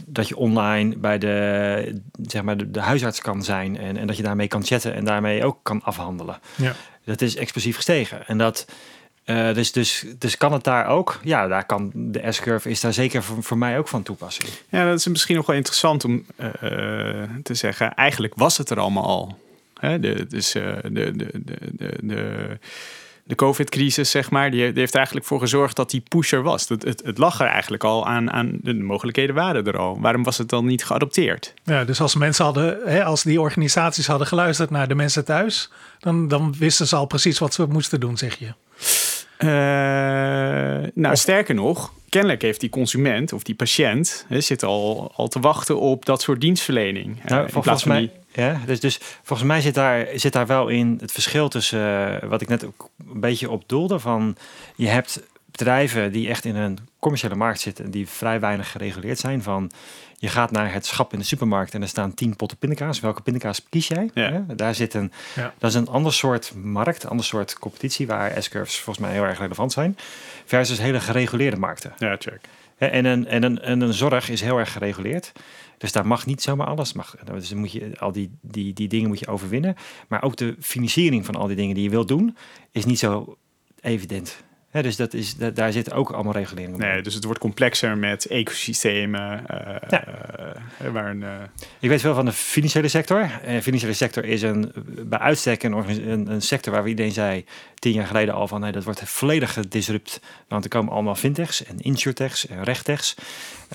dat je online bij de, zeg maar de, de huisarts kan zijn en, en dat je daarmee kan chatten en daarmee ook kan afhandelen. Ja. Dat is explosief gestegen. En dat, eh, dus, dus, dus kan het daar ook? Ja, daar kan de S-curve is daar zeker voor, voor mij ook van toepassing. Ja, dat is misschien nog wel interessant om eh, eh, te zeggen. Eigenlijk was het er allemaal al. Hè? De, dus de, de, de, de, de, de COVID-crisis, zeg maar, die, die heeft eigenlijk voor gezorgd dat die pusher was. Het, het, het lag er eigenlijk al aan, aan de mogelijkheden waren er al. Waarom was het dan niet geadopteerd? Ja, dus als mensen hadden, hè, als die organisaties hadden geluisterd naar de mensen thuis, dan, dan wisten ze al precies wat ze moesten doen, zeg je. Eh, nou, sterker nog, kennelijk heeft die consument of die patiënt hè, zit al, al te wachten op dat soort dienstverlening. Eh, Nou, in volgens mij, die- ja, dus, dus volgens mij zit daar, zit daar wel in het verschil tussen eh, wat ik net ook een beetje op doelde. Van je hebt bedrijven die echt in een commerciële markt zitten en die vrij weinig gereguleerd zijn. Van je gaat naar het schap in de supermarkt en er staan tien potten pindakaas. Welke pindakaas kies jij? Ja. Daar zit een, Ja. dat is een ander soort markt, een ander soort competitie waar S-curves volgens mij heel erg relevant zijn. Versus hele gereguleerde markten. Ja, check. Hè, En een, en, een, en een zorg is heel erg gereguleerd. Dus daar mag niet zomaar alles. Mag, dus dan moet je, al die, die, die dingen moet je overwinnen. Maar ook de financiering van al die dingen die je wilt doen, is niet zo evident. Dus dat is, da- daar zitten ook allemaal reguleringen bij. Nee, dus het wordt complexer met ecosystemen. eh, Ja. eh, waar een, eh, Ik weet veel van de financiële sector. De financiële sector is een, bij uitstek een, een, een sector waar we iedereen zei tien jaar geleden al van nee, dat wordt volledig gedisrupt. Want er komen allemaal fintechs en insurtechs en rechtechs.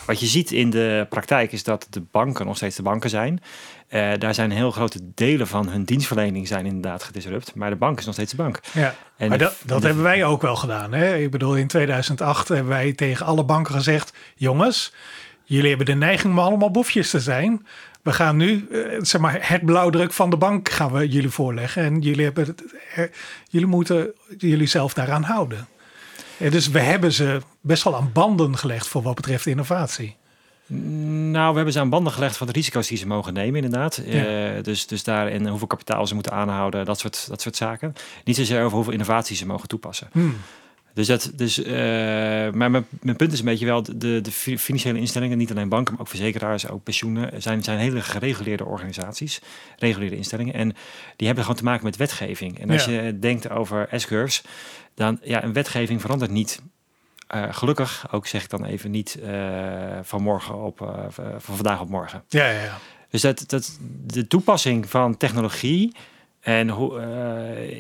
Wat je ziet in de praktijk is dat de banken nog steeds de banken zijn. Eh, daar zijn heel grote delen van hun dienstverlening zijn inderdaad gedisrupt. Maar de bank is nog steeds de bank. Ja. En maar de- dat, dat de- hebben wij ook wel gedaan. Hè? Ik bedoel, in 2008 hebben wij tegen alle banken gezegd: jongens, jullie hebben de neiging om allemaal boefjes te zijn. We gaan nu, eh, zeg maar, het blauwdruk van de bank gaan we jullie voorleggen. En jullie, hebben het, jullie moeten jullie zelf daaraan houden. Dus we hebben ze best wel aan banden gelegd voor wat betreft innovatie. Nou, we hebben ze aan banden gelegd van de risico's die ze mogen nemen, inderdaad. Ja. Eh, dus, dus daar en hoeveel kapitaal ze moeten aanhouden, dat soort, dat soort zaken. Niet zozeer over hoeveel innovatie ze mogen toepassen. Hmm. Dus dat, dus, eh, maar mijn, mijn punt is een beetje wel, de, de fi- financiële instellingen, niet alleen banken, maar ook verzekeraars, ook pensioenen, zijn, zijn hele gereguleerde organisaties, reguliere instellingen. En die hebben gewoon te maken met wetgeving. En als Ja. je denkt over S-curves, dan ja, een wetgeving verandert niet Uh, gelukkig, ook zeg ik dan even niet uh, van morgen op, uh, van vandaag op morgen. Ja, ja, ja. Dus dat, dat, de toepassing van technologie en hoe,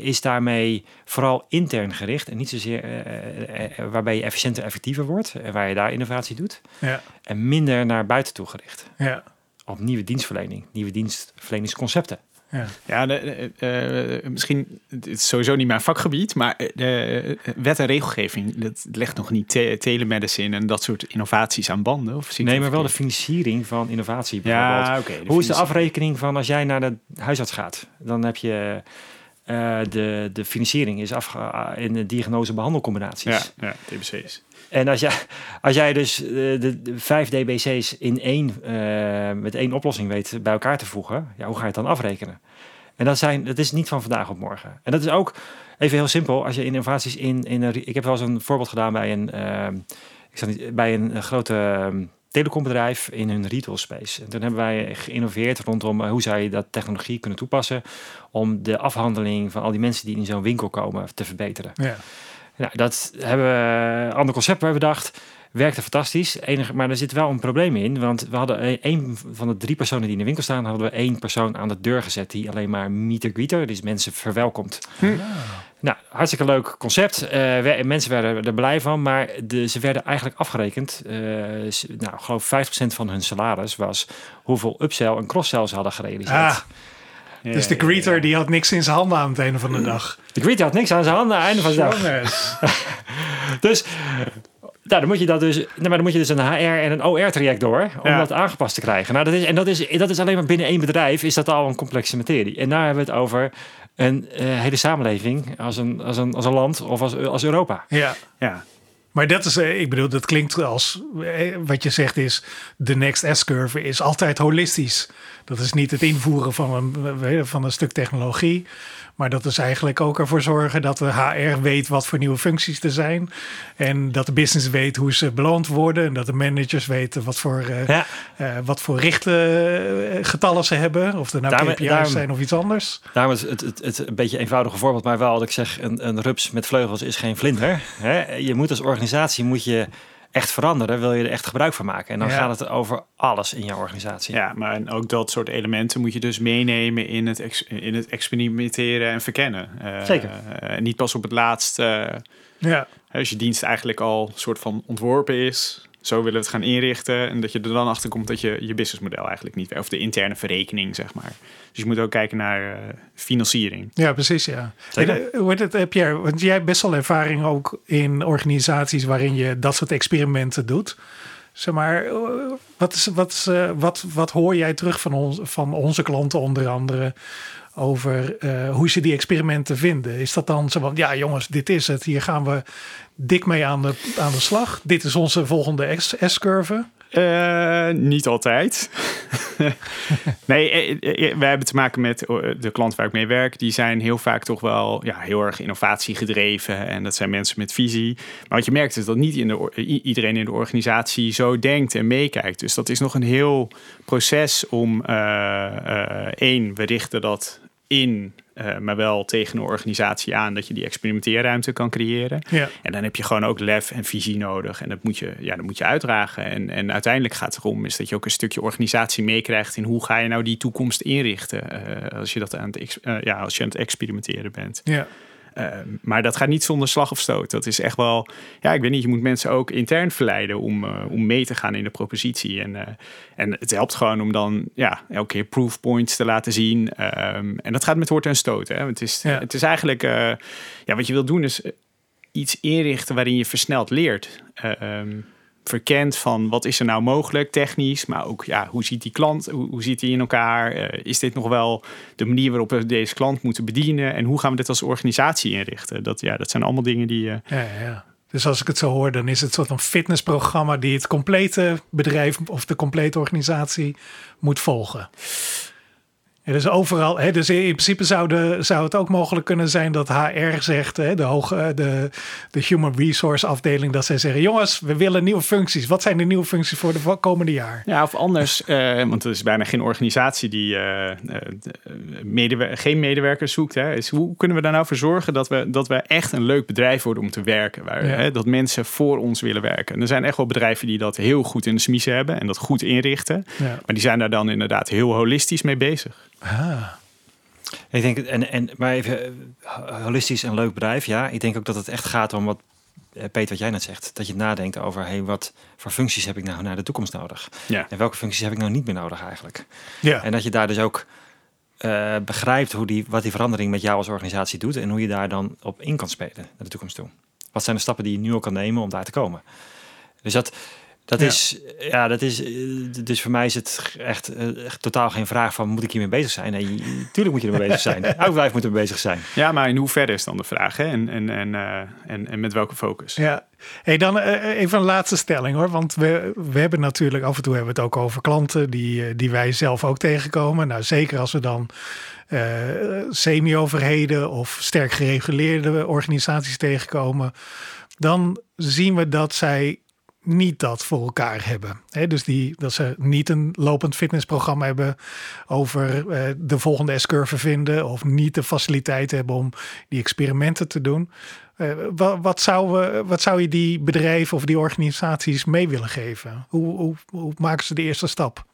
is daarmee vooral intern gericht en niet zozeer waarbij je efficiënter effectiever wordt en waar je daar innovatie doet. Ja. En minder naar buiten toe gericht. Ja. Op nieuwe dienstverlening, nieuwe dienstverleningsconcepten. Ja, ja de, uh, misschien, het is sowieso niet mijn vakgebied, maar de wet en regelgeving, dat legt nog niet te telemedicine en dat soort innovaties aan banden. Of nee, maar wel de financiering van innovatie. Ja, oké. Hoe is de afrekening van als jij naar de huisarts gaat? Dan heb je uh, de, de financiering is af in de diagnose-behandelcombinaties. Ja, ja, TBC's. En als jij, als jij dus de, de, vijf DBC's in één, uh, met één oplossing weet bij elkaar te voegen, ja, hoe ga je het dan afrekenen? En dat, zijn, dat is niet van vandaag op morgen. En dat is ook even heel simpel. Als je innovaties in, in een, ik heb wel eens een voorbeeld gedaan bij een, uh, ik zat niet, bij een, grote telecombedrijf in hun retail space. En toen hebben wij geïnnoveerd rondom hoe je dat technologie kunnen toepassen om de afhandeling van al die mensen die in zo'n winkel komen te verbeteren. Ja. Nou, dat hebben we, ander concept we bedacht. Werkte fantastisch. Enige, maar er zit wel een probleem in. Want we hadden een van de drie personen die in de winkel staan, hadden we één persoon aan de deur gezet die alleen maar meter greeter, dus mensen verwelkomt. Hm. Nou, hartstikke leuk concept. Uh, mensen werden er blij van, maar de, ze werden eigenlijk afgerekend. Uh, nou, geloof 50% van hun salaris was hoeveel upsell en cross-sell ze hadden gerealiseerd. Ah. Dus de greeter die had niks in zijn handen aan het einde van de dag. De greeter had niks aan zijn handen aan het einde van de dag. [LAUGHS] dus nou, dan moet je dat dus, nou, maar dan moet je dus een HR en een OR traject door om dat aangepast te krijgen. Nou, dat is, en dat is, dat is alleen maar binnen één bedrijf is dat al een complexe materie. En daar hebben we het over een uh, hele samenleving als een, als, een, als een land of als, als Europa. Ja, ja. Maar dat is, ik bedoel, dat klinkt als wat je zegt is, de next S-curve is altijd holistisch. Dat is niet het invoeren van een, van een stuk technologie. Maar dat is eigenlijk ook ervoor zorgen dat de HR weet wat voor nieuwe functies er zijn. En dat de business weet hoe ze beloond worden. En dat de managers weten wat voor, uh, ja. uh, wat voor richtgetallen uh, ze hebben. Of er nou daarom, KPI's daarom, zijn of iets anders. Daarom is het, het, het, een beetje een eenvoudige voorbeeld. Maar wel dat ik zeg, een, een rups met vleugels is geen vlinder. Hè? Je moet als organisatie moet je echt veranderen, wil je er echt gebruik van maken. En dan gaat het over alles in jouw organisatie. Ja, maar en ook dat soort elementen moet je dus meenemen in het, ex, in het experimenteren en verkennen. Uh, Zeker. Uh, niet pas op het laatst. Uh, ja. Als je dienst eigenlijk al soort van ontworpen is, zo willen we het gaan inrichten. En dat je er dan achter komt dat je je businessmodel eigenlijk niet, of de interne verrekening, zeg maar. Dus je moet ook kijken naar uh, financiering. Ja, precies. Ja. Hoe het, jij, want jij hebt best wel ervaring ook in organisaties waarin je dat soort experimenten doet. Zeg maar, wat, is, wat, uh, wat, wat hoor jij terug van, ons, van onze klanten onder andere over uh, hoe ze die experimenten vinden? Is dat dan zo van, ja jongens, dit is het, hier gaan we dik mee aan de, aan de slag. Dit is onze volgende S-curve. Uh, niet altijd. [LAUGHS] nee, wij hebben te maken met de klant waar ik mee werk. Die zijn heel vaak toch wel ja, heel erg innovatie gedreven. En dat zijn mensen met visie. Maar wat je merkt is dat niet in de, iedereen in de organisatie zo denkt en meekijkt. Dus dat is nog een heel proces om... Uh, één, we richten dat in uh, maar wel tegen een organisatie aan dat je die experimenteerruimte kan creëren. Ja. En dan heb je gewoon ook lef en visie nodig. En dat moet je, ja, dat moet je uitdragen. En, en uiteindelijk gaat het erom is dat je ook een stukje organisatie meekrijgt in hoe ga je nou die toekomst inrichten uh, als je dat aan het, uh, ja, als je aan het experimenteren bent. Ja. Uh, maar dat gaat niet zonder slag of stoot. Dat is echt wel, ja, ik weet niet, je moet mensen ook intern verleiden om, uh, om mee te gaan in de propositie. En, uh, en het helpt gewoon om dan ja, elke keer proof points te laten zien. Um, en dat gaat met woord en stoot. Hè? Het, is, ja. het is eigenlijk, ja, wat je wil doen is iets inrichten waarin je versneld leert. Um, verkent van wat is er nou mogelijk technisch, maar ook ja, hoe ziet die klant, hoe, hoe ziet die in elkaar? Uh, is dit nog wel de manier waarop we deze klant moeten bedienen en hoe gaan we dit als organisatie inrichten? Dat, ja, dat zijn allemaal dingen die. Uh... Ja, ja. Dus als ik het zo hoor, dan is het soort van fitnessprogramma die het complete bedrijf of de complete organisatie moet volgen. Ja, dus overal, hè, dus in principe zou, de, zou het ook mogelijk kunnen zijn dat HR zegt, hè, de, hoge, de, de Human Resource afdeling, dat zij zeggen: jongens, we willen nieuwe functies. Wat zijn de nieuwe functies voor de komende jaar? Ja, of anders, uh, [LAUGHS] want er is bijna geen organisatie die uh, medewer geen medewerkers zoekt. Hè, is hoe kunnen we daar nou voor zorgen dat we, dat we echt een leuk bedrijf worden om te werken? Waar, ja. hè, dat mensen voor ons willen werken. En er zijn echt wel bedrijven die dat heel goed in de smiezen hebben en dat goed inrichten. Ja. Maar die zijn daar dan inderdaad heel holistisch mee bezig. Ah. Ik denk, en, en, maar even holistisch en leuk bedrijf, ja. Ik denk ook dat het echt gaat om wat, Peter, wat jij net zegt. Dat je nadenkt over, hey, wat voor functies heb ik nou naar de toekomst nodig? Ja. En welke functies heb ik nou niet meer nodig eigenlijk? Ja. En dat je daar dus ook uh, begrijpt hoe die, wat die verandering met jou als organisatie doet en hoe je daar dan op in kan spelen naar de toekomst toe. Wat zijn de stappen die je nu al kan nemen om daar te komen? Dus dat, dat ja. is, ja, dat is, dus voor mij is het echt, echt, totaal geen vraag van moet ik hiermee bezig zijn? Nee, tuurlijk moet je ermee bezig zijn. [LAUGHS] Elk bedrijf moet ermee bezig zijn. Ja, maar in hoeverre is dan de vraag? Hè? En, en, en, uh, en, en met welke focus? Ja, hey, dan uh, even een laatste stelling hoor. Want we, we hebben natuurlijk af en toe hebben we het ook over klanten die, die wij zelf ook tegenkomen. Nou, zeker als we dan uh, semi-overheden of sterk gereguleerde organisaties tegenkomen. Dan zien we dat zij niet dat voor elkaar hebben. He, dus die, dat ze niet een lopend fitnessprogramma hebben over uh, de volgende S-curve vinden of niet de faciliteit hebben om die experimenten te doen. Uh, wat, wat, zou, we, wat zou je die bedrijven of die organisaties mee willen geven? Hoe, hoe, maken ze de eerste stap?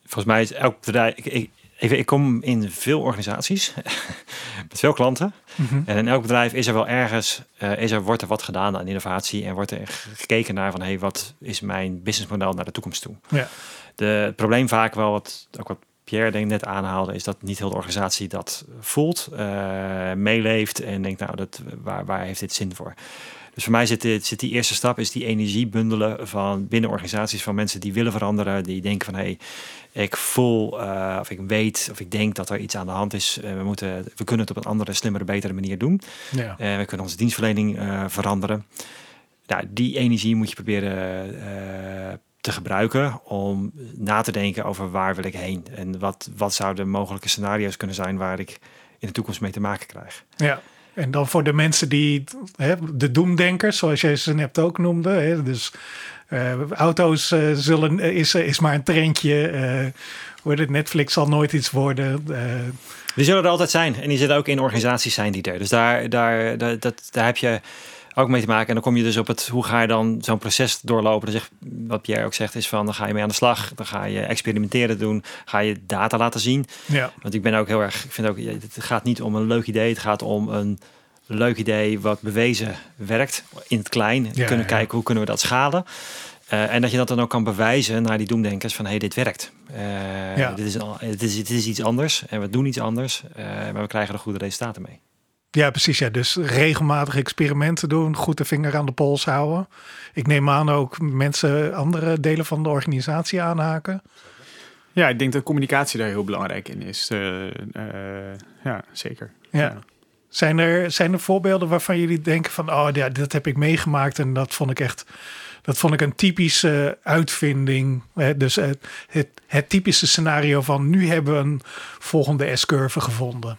Volgens mij is elk bedrijf. Ik, ik, even, ik kom in veel organisaties [LAUGHS] met veel klanten. Mm -hmm. En in elk bedrijf is er wel ergens, uh, is er, wordt er wat gedaan aan innovatie en wordt er gekeken naar van hey, wat is mijn businessmodel naar de toekomst toe? Ja. De, het probleem vaak wel, wat, ook wat Pierre denk net aanhaalde, is dat niet heel de organisatie dat voelt, uh, meeleeft en denkt nou, dat, waar, waar heeft dit zin voor? Dus voor mij zit, zit die eerste stap, is die energie bundelen van binnen organisaties van mensen die willen veranderen, die denken van hé, hey, ik voel uh, of ik weet of ik denk dat er iets aan de hand is. Uh, we, moeten, we kunnen het op een andere, slimmere, betere manier doen. Ja. Uh, we kunnen onze dienstverlening veranderen. Nou, die energie moet je proberen te gebruiken om na te denken over waar wil ik heen. En wat, wat zouden mogelijke scenario's kunnen zijn waar ik in de toekomst mee te maken krijg. Ja. En dan voor de mensen die, hè, de doemdenkers, zoals jij ze net ook noemde. Hè, dus uh, auto's uh, zullen, is, is maar een trendje. Uh, het, Netflix zal nooit iets worden. Die zullen er altijd zijn. En die zullen ook in organisaties zijn die er. Dus daar, daar, daar, dat, daar heb je ook mee te maken. En dan kom je dus op het, hoe ga je dan zo'n proces doorlopen? Dan zegt, wat Pierre ook zegt, is van, dan ga je mee aan de slag. Dan ga je experimenteren doen. Ga je data laten zien. Ja. Want ik ben ook heel erg, ik vind ook, het gaat niet om een leuk idee. Het gaat om een leuk idee wat bewezen werkt in het klein. Ja, kunnen ja. kijken hoe kunnen we dat schalen. Uh, en dat je dat dan ook kan bewijzen naar die doemdenkers van hé, hey, dit werkt. Uh, Ja. dit, is, het is, het is iets anders en we doen iets anders, uh, maar we krijgen er goede resultaten mee. Ja, precies. Ja. Dus regelmatig experimenten doen, goed de vinger aan de pols houden. Ik neem aan ook mensen andere delen van de organisatie aanhaken. Ja, ik denk dat communicatie daar heel belangrijk in is. Eh, eh, ja, zeker. Ja. Zijn er, zijn er voorbeelden waarvan jullie denken van, oh ja, dat heb ik meegemaakt en dat vond ik echt, dat vond ik een typische uitvinding. Dus het, het, het typische scenario van nu hebben we een volgende S-curve gevonden.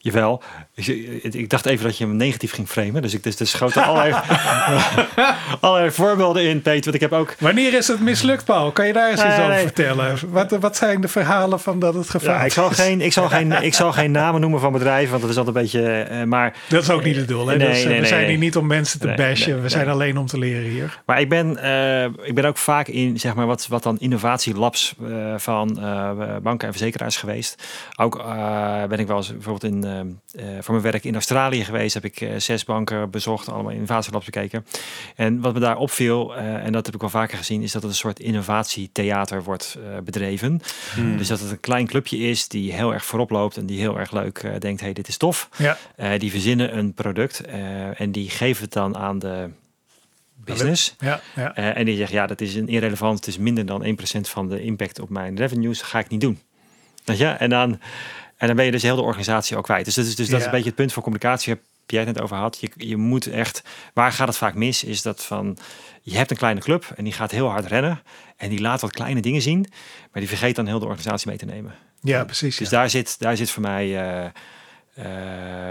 Jawel, ik, ik dacht even dat je hem negatief ging framen, dus ik dus, dus schoot er allerlei, [LAUGHS] allerlei voorbeelden in, Peter. Want ik heb ook Wanneer is het mislukt, Paul? Kan je daar eens iets over nee. vertellen? Wat, wat zijn de verhalen van dat het gevaar Ja, ik, zal geen, ik, zal geen, ik zal geen namen noemen van bedrijven, want dat is altijd een beetje. eh, maar, Dat is ook niet het doel. Hè? Nee, is, nee, we zijn hier niet om mensen te bashen. we zijn alleen om te leren hier. maar ik ben, eh, ik ben ook vaak in zeg maar, wat, wat dan innovatielabs eh, van eh, banken en verzekeraars geweest. Ook eh, ben ik wel eens bijvoorbeeld in, eh, eh, voor mijn werk in Australië geweest. Heb ik eh, zes banken bezocht, allemaal innovatielabs bekeken. En wat me daar opviel, eh, en dat heb ik wel vaker gezien, is dat het een soort innovatietheater wordt eh, bedreven. Hmm. Dus dat het een klein clubje is die heel erg voorop loopt en die heel erg leuk eh, denkt, hey, dit is tof. Ja, Eh, die verzinnen een product eh, en die geven het dan aan de business. ja, ja. Eh, en die zegt, ja, dat is een irrelevant, het is minder dan 1% van de impact op mijn revenues, ga ik niet doen. Je? En dan, en dan ben je dus heel de organisatie ook kwijt. Dus dat is, dus dat is een beetje het punt van communicatie. Hebt Pierre het net over had. Je, je moet echt, waar gaat het vaak mis, is dat van, je hebt een kleine club en die gaat heel hard rennen. En die laat wat kleine dingen zien, maar die vergeet dan heel de organisatie mee te nemen. Ja, precies. Dus ja. daar, zit, daar zit voor mij uh, uh,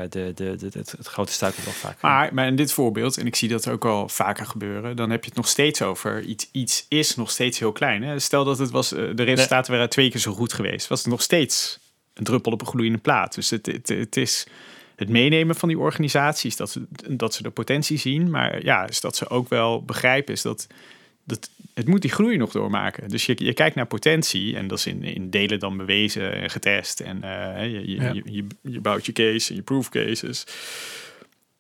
de, de, de, het, het grote struikelblok vaak. Maar, maar in dit voorbeeld, en ik zie dat ook al vaker gebeuren, dan heb je het nog steeds over iets, iets is nog steeds heel klein. Hè? Stel dat het was, de resultaten waren twee keer zo goed geweest, was het nog steeds een druppel op een gloeiende plaat. Dus het, het, het is het meenemen van die organisaties, dat ze, dat ze de potentie zien, maar ja, is dat ze ook wel begrijpen, is dat, dat het moet die groei nog doormaken. Dus je, je kijkt naar potentie en dat is in, in delen dan bewezen en getest en uh, je, je, ja. je, je, je, bouwt je case en je proof cases.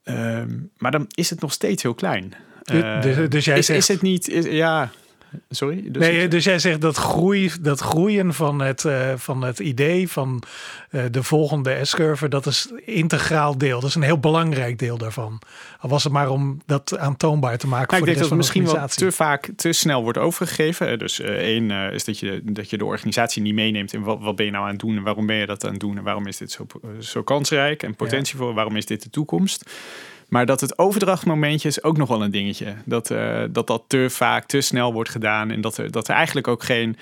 Um, maar dan is het nog steeds heel klein. Uh, dus, dus jij is, zegt... is het niet, is, ja, Sorry? Dus nee, dus jij zegt dat, groei, dat groeien van het, uh, van het idee van uh, de volgende S-curve, dat is integraal deel. Dat is een heel belangrijk deel daarvan. Al was het maar om dat aantoonbaar te maken. Nou, voor ik denk de dat rest het van de misschien wel te vaak te snel wordt overgegeven. Dus uh, één is dat je, dat je de organisatie niet meeneemt in wat, wat ben je nou aan het doen en waarom ben je dat aan het doen en waarom is dit zo, zo kansrijk en potentievol, ja. waarom is dit de toekomst. Maar dat het overdrachtmomentje is ook nog wel een dingetje. Dat, uh, dat dat te vaak, te snel wordt gedaan. En dat er, dat er eigenlijk ook geen...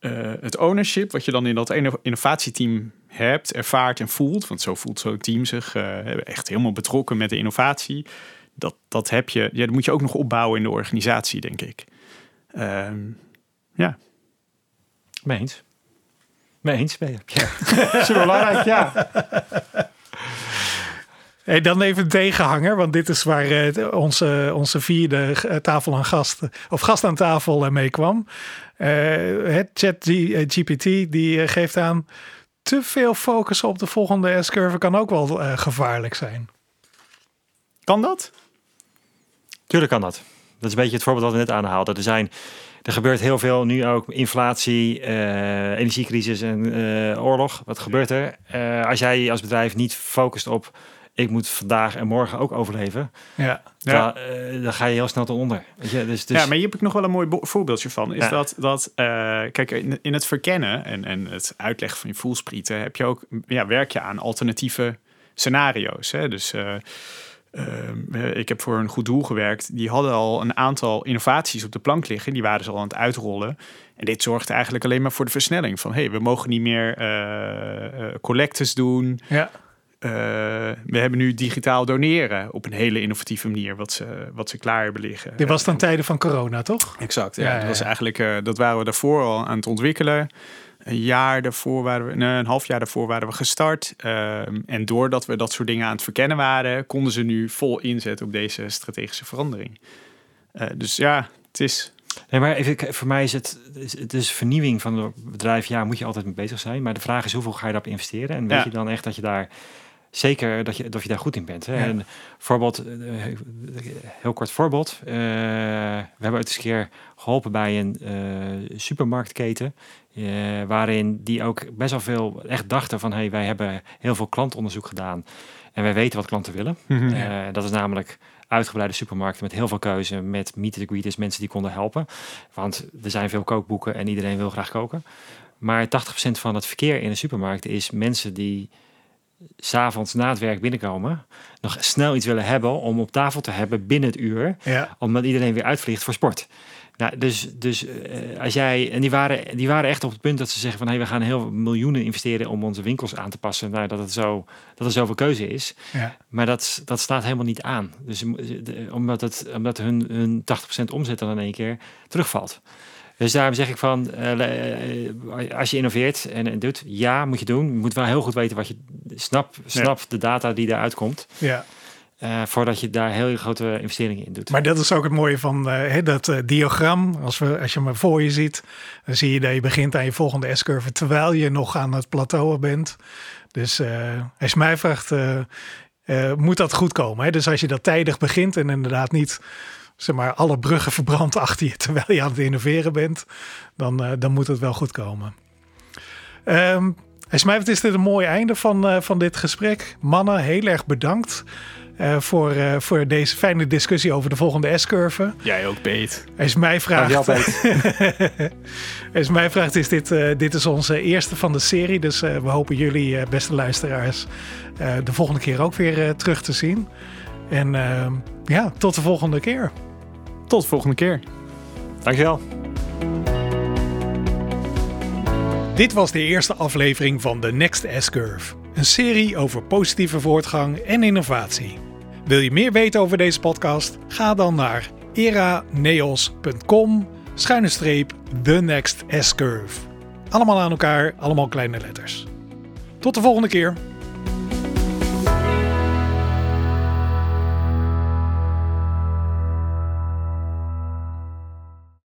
Uh, het ownership, wat je dan in dat innovatieteam hebt, ervaart en voelt. Want zo voelt zo'n team zich uh, echt helemaal betrokken met de innovatie. Dat, dat heb je, ja, dat moet je ook nog opbouwen in de organisatie, denk ik. Uh, ja. Meens. Meens ben je. Ja. [LAUGHS] Super belangrijk, ja. [LAUGHS] Hey, dan even een tegenhanger, want dit is waar uh, onze, onze vierde tafel aan gasten, of gast aan tafel uh, mee kwam. Het chat GPT die geeft aan, te veel focus op de volgende S-curve kan ook wel gevaarlijk zijn. Kan dat? Tuurlijk kan dat. Dat is een beetje het voorbeeld dat we net aanhaalden. Er zijn er gebeurt heel veel nu ook. Inflatie, uh, energiecrisis en uh, oorlog. Wat gebeurt er? Uh, als jij als bedrijf niet focust op... ik moet vandaag en morgen ook overleven... Ja. Dan, ja. dan ga je heel snel ten onder. Weet je? Dus, dus... Ja, maar hier heb ik nog wel een mooi voorbeeldje van. Is ja. dat, dat kijk, in, in, het verkennen en, en het uitleggen van je voelsprieten... heb je ook, ja, werk je aan alternatieve scenario's. Hè? Dus... Uh, ik heb voor een goed doel gewerkt. Die hadden al een aantal innovaties op de plank liggen. Die waren ze al aan het uitrollen. En dit zorgt eigenlijk alleen maar voor de versnelling. Van hey, we mogen niet meer uh, uh, collectes doen. Ja. We hebben nu digitaal doneren op een hele innovatieve manier. Wat ze, wat ze klaar hebben liggen. Dit was dan tijden van corona, toch? Exact. Ja, ja, ja dat, was eigenlijk, dat waren we daarvoor al aan het ontwikkelen. Een jaar daarvoor waren we, nee, een half jaar daarvoor waren we gestart. Um, en doordat we dat soort dingen aan het verkennen waren, konden ze nu vol inzetten op deze strategische verandering. Uh, dus ja, het is. Nee, maar even, voor mij is het, het is vernieuwing van het bedrijf. Ja, moet je altijd mee bezig zijn. Maar de vraag is hoeveel ga je daarop investeren? En weet ja. je dan echt dat je daar zeker dat je, dat je daar goed in bent. Hè? Ja. En voorbeeld, heel kort voorbeeld. Uh, we hebben ooit eens een keer geholpen bij een uh, supermarktketen. Uh, waarin die ook best wel veel echt dachten van... hey, wij hebben heel veel klantonderzoek gedaan. En wij weten wat klanten willen. Mhm. Mm -hmm. dat is namelijk uitgebreide supermarkten met heel veel keuze. Met meet and greeters, mensen die konden helpen. Want er zijn veel kookboeken en iedereen wil graag koken. Maar 80% van het verkeer in de supermarkt is mensen die s'avonds na het werk binnenkomen, nog snel iets willen hebben om op tafel te hebben binnen het uur, ja. omdat iedereen weer uitvliegt voor sport. Nou, dus, dus uh, als jij, en die waren, die waren echt op het punt dat ze zeggen van hey, we gaan heel miljoenen investeren om onze winkels aan te passen, nou, dat, het zo, dat er zoveel keuze is. Ja. Maar dat, dat staat helemaal niet aan. Dus de, omdat, het, omdat hun, hun 80% omzet dan in één keer terugvalt. Dus daarom zeg ik van, uh, als je innoveert en, en, doet, ja, moet je doen. Je moet wel heel goed weten wat je, snap, snap ja. de data die daaruit komt. Ja. Uh, voordat je daar heel grote investeringen in doet. Maar dat is ook het mooie van uh, dat uh, diagram. Als, we, als je hem voor je ziet, dan zie je dat je begint aan je volgende S-curve terwijl je nog aan het plateau bent. Dus als je mij vraagt, moet dat goed komen. Hè? Dus als je dat tijdig begint en inderdaad niet zeg maar, alle bruggen verbrand achter je terwijl je aan het innoveren bent, dan, uh, dan moet het wel goed komen. Um, is mij is dit een mooi einde van, uh, van dit gesprek. Mannen, heel erg bedankt. eh, voor, eh, voor deze fijne discussie over de volgende S-curve. Jij ook, Peet. Als je [LAUGHS] mij vraagt, als mij is dit, eh, dit is onze eerste van de serie. Dus eh, we hopen jullie, eh, beste luisteraars, eh, de volgende keer ook weer eh, terug te zien. En eh, ja, tot de volgende keer. Tot de volgende keer. Dankjewel. Dit was de eerste aflevering van The Next S-Curve. Een serie over positieve voortgang en innovatie. Wil je meer weten over deze podcast? Ga dan naar eraneos.com schuine streep The Next S-Curve. Allemaal aan elkaar, allemaal kleine letters. Tot de volgende keer.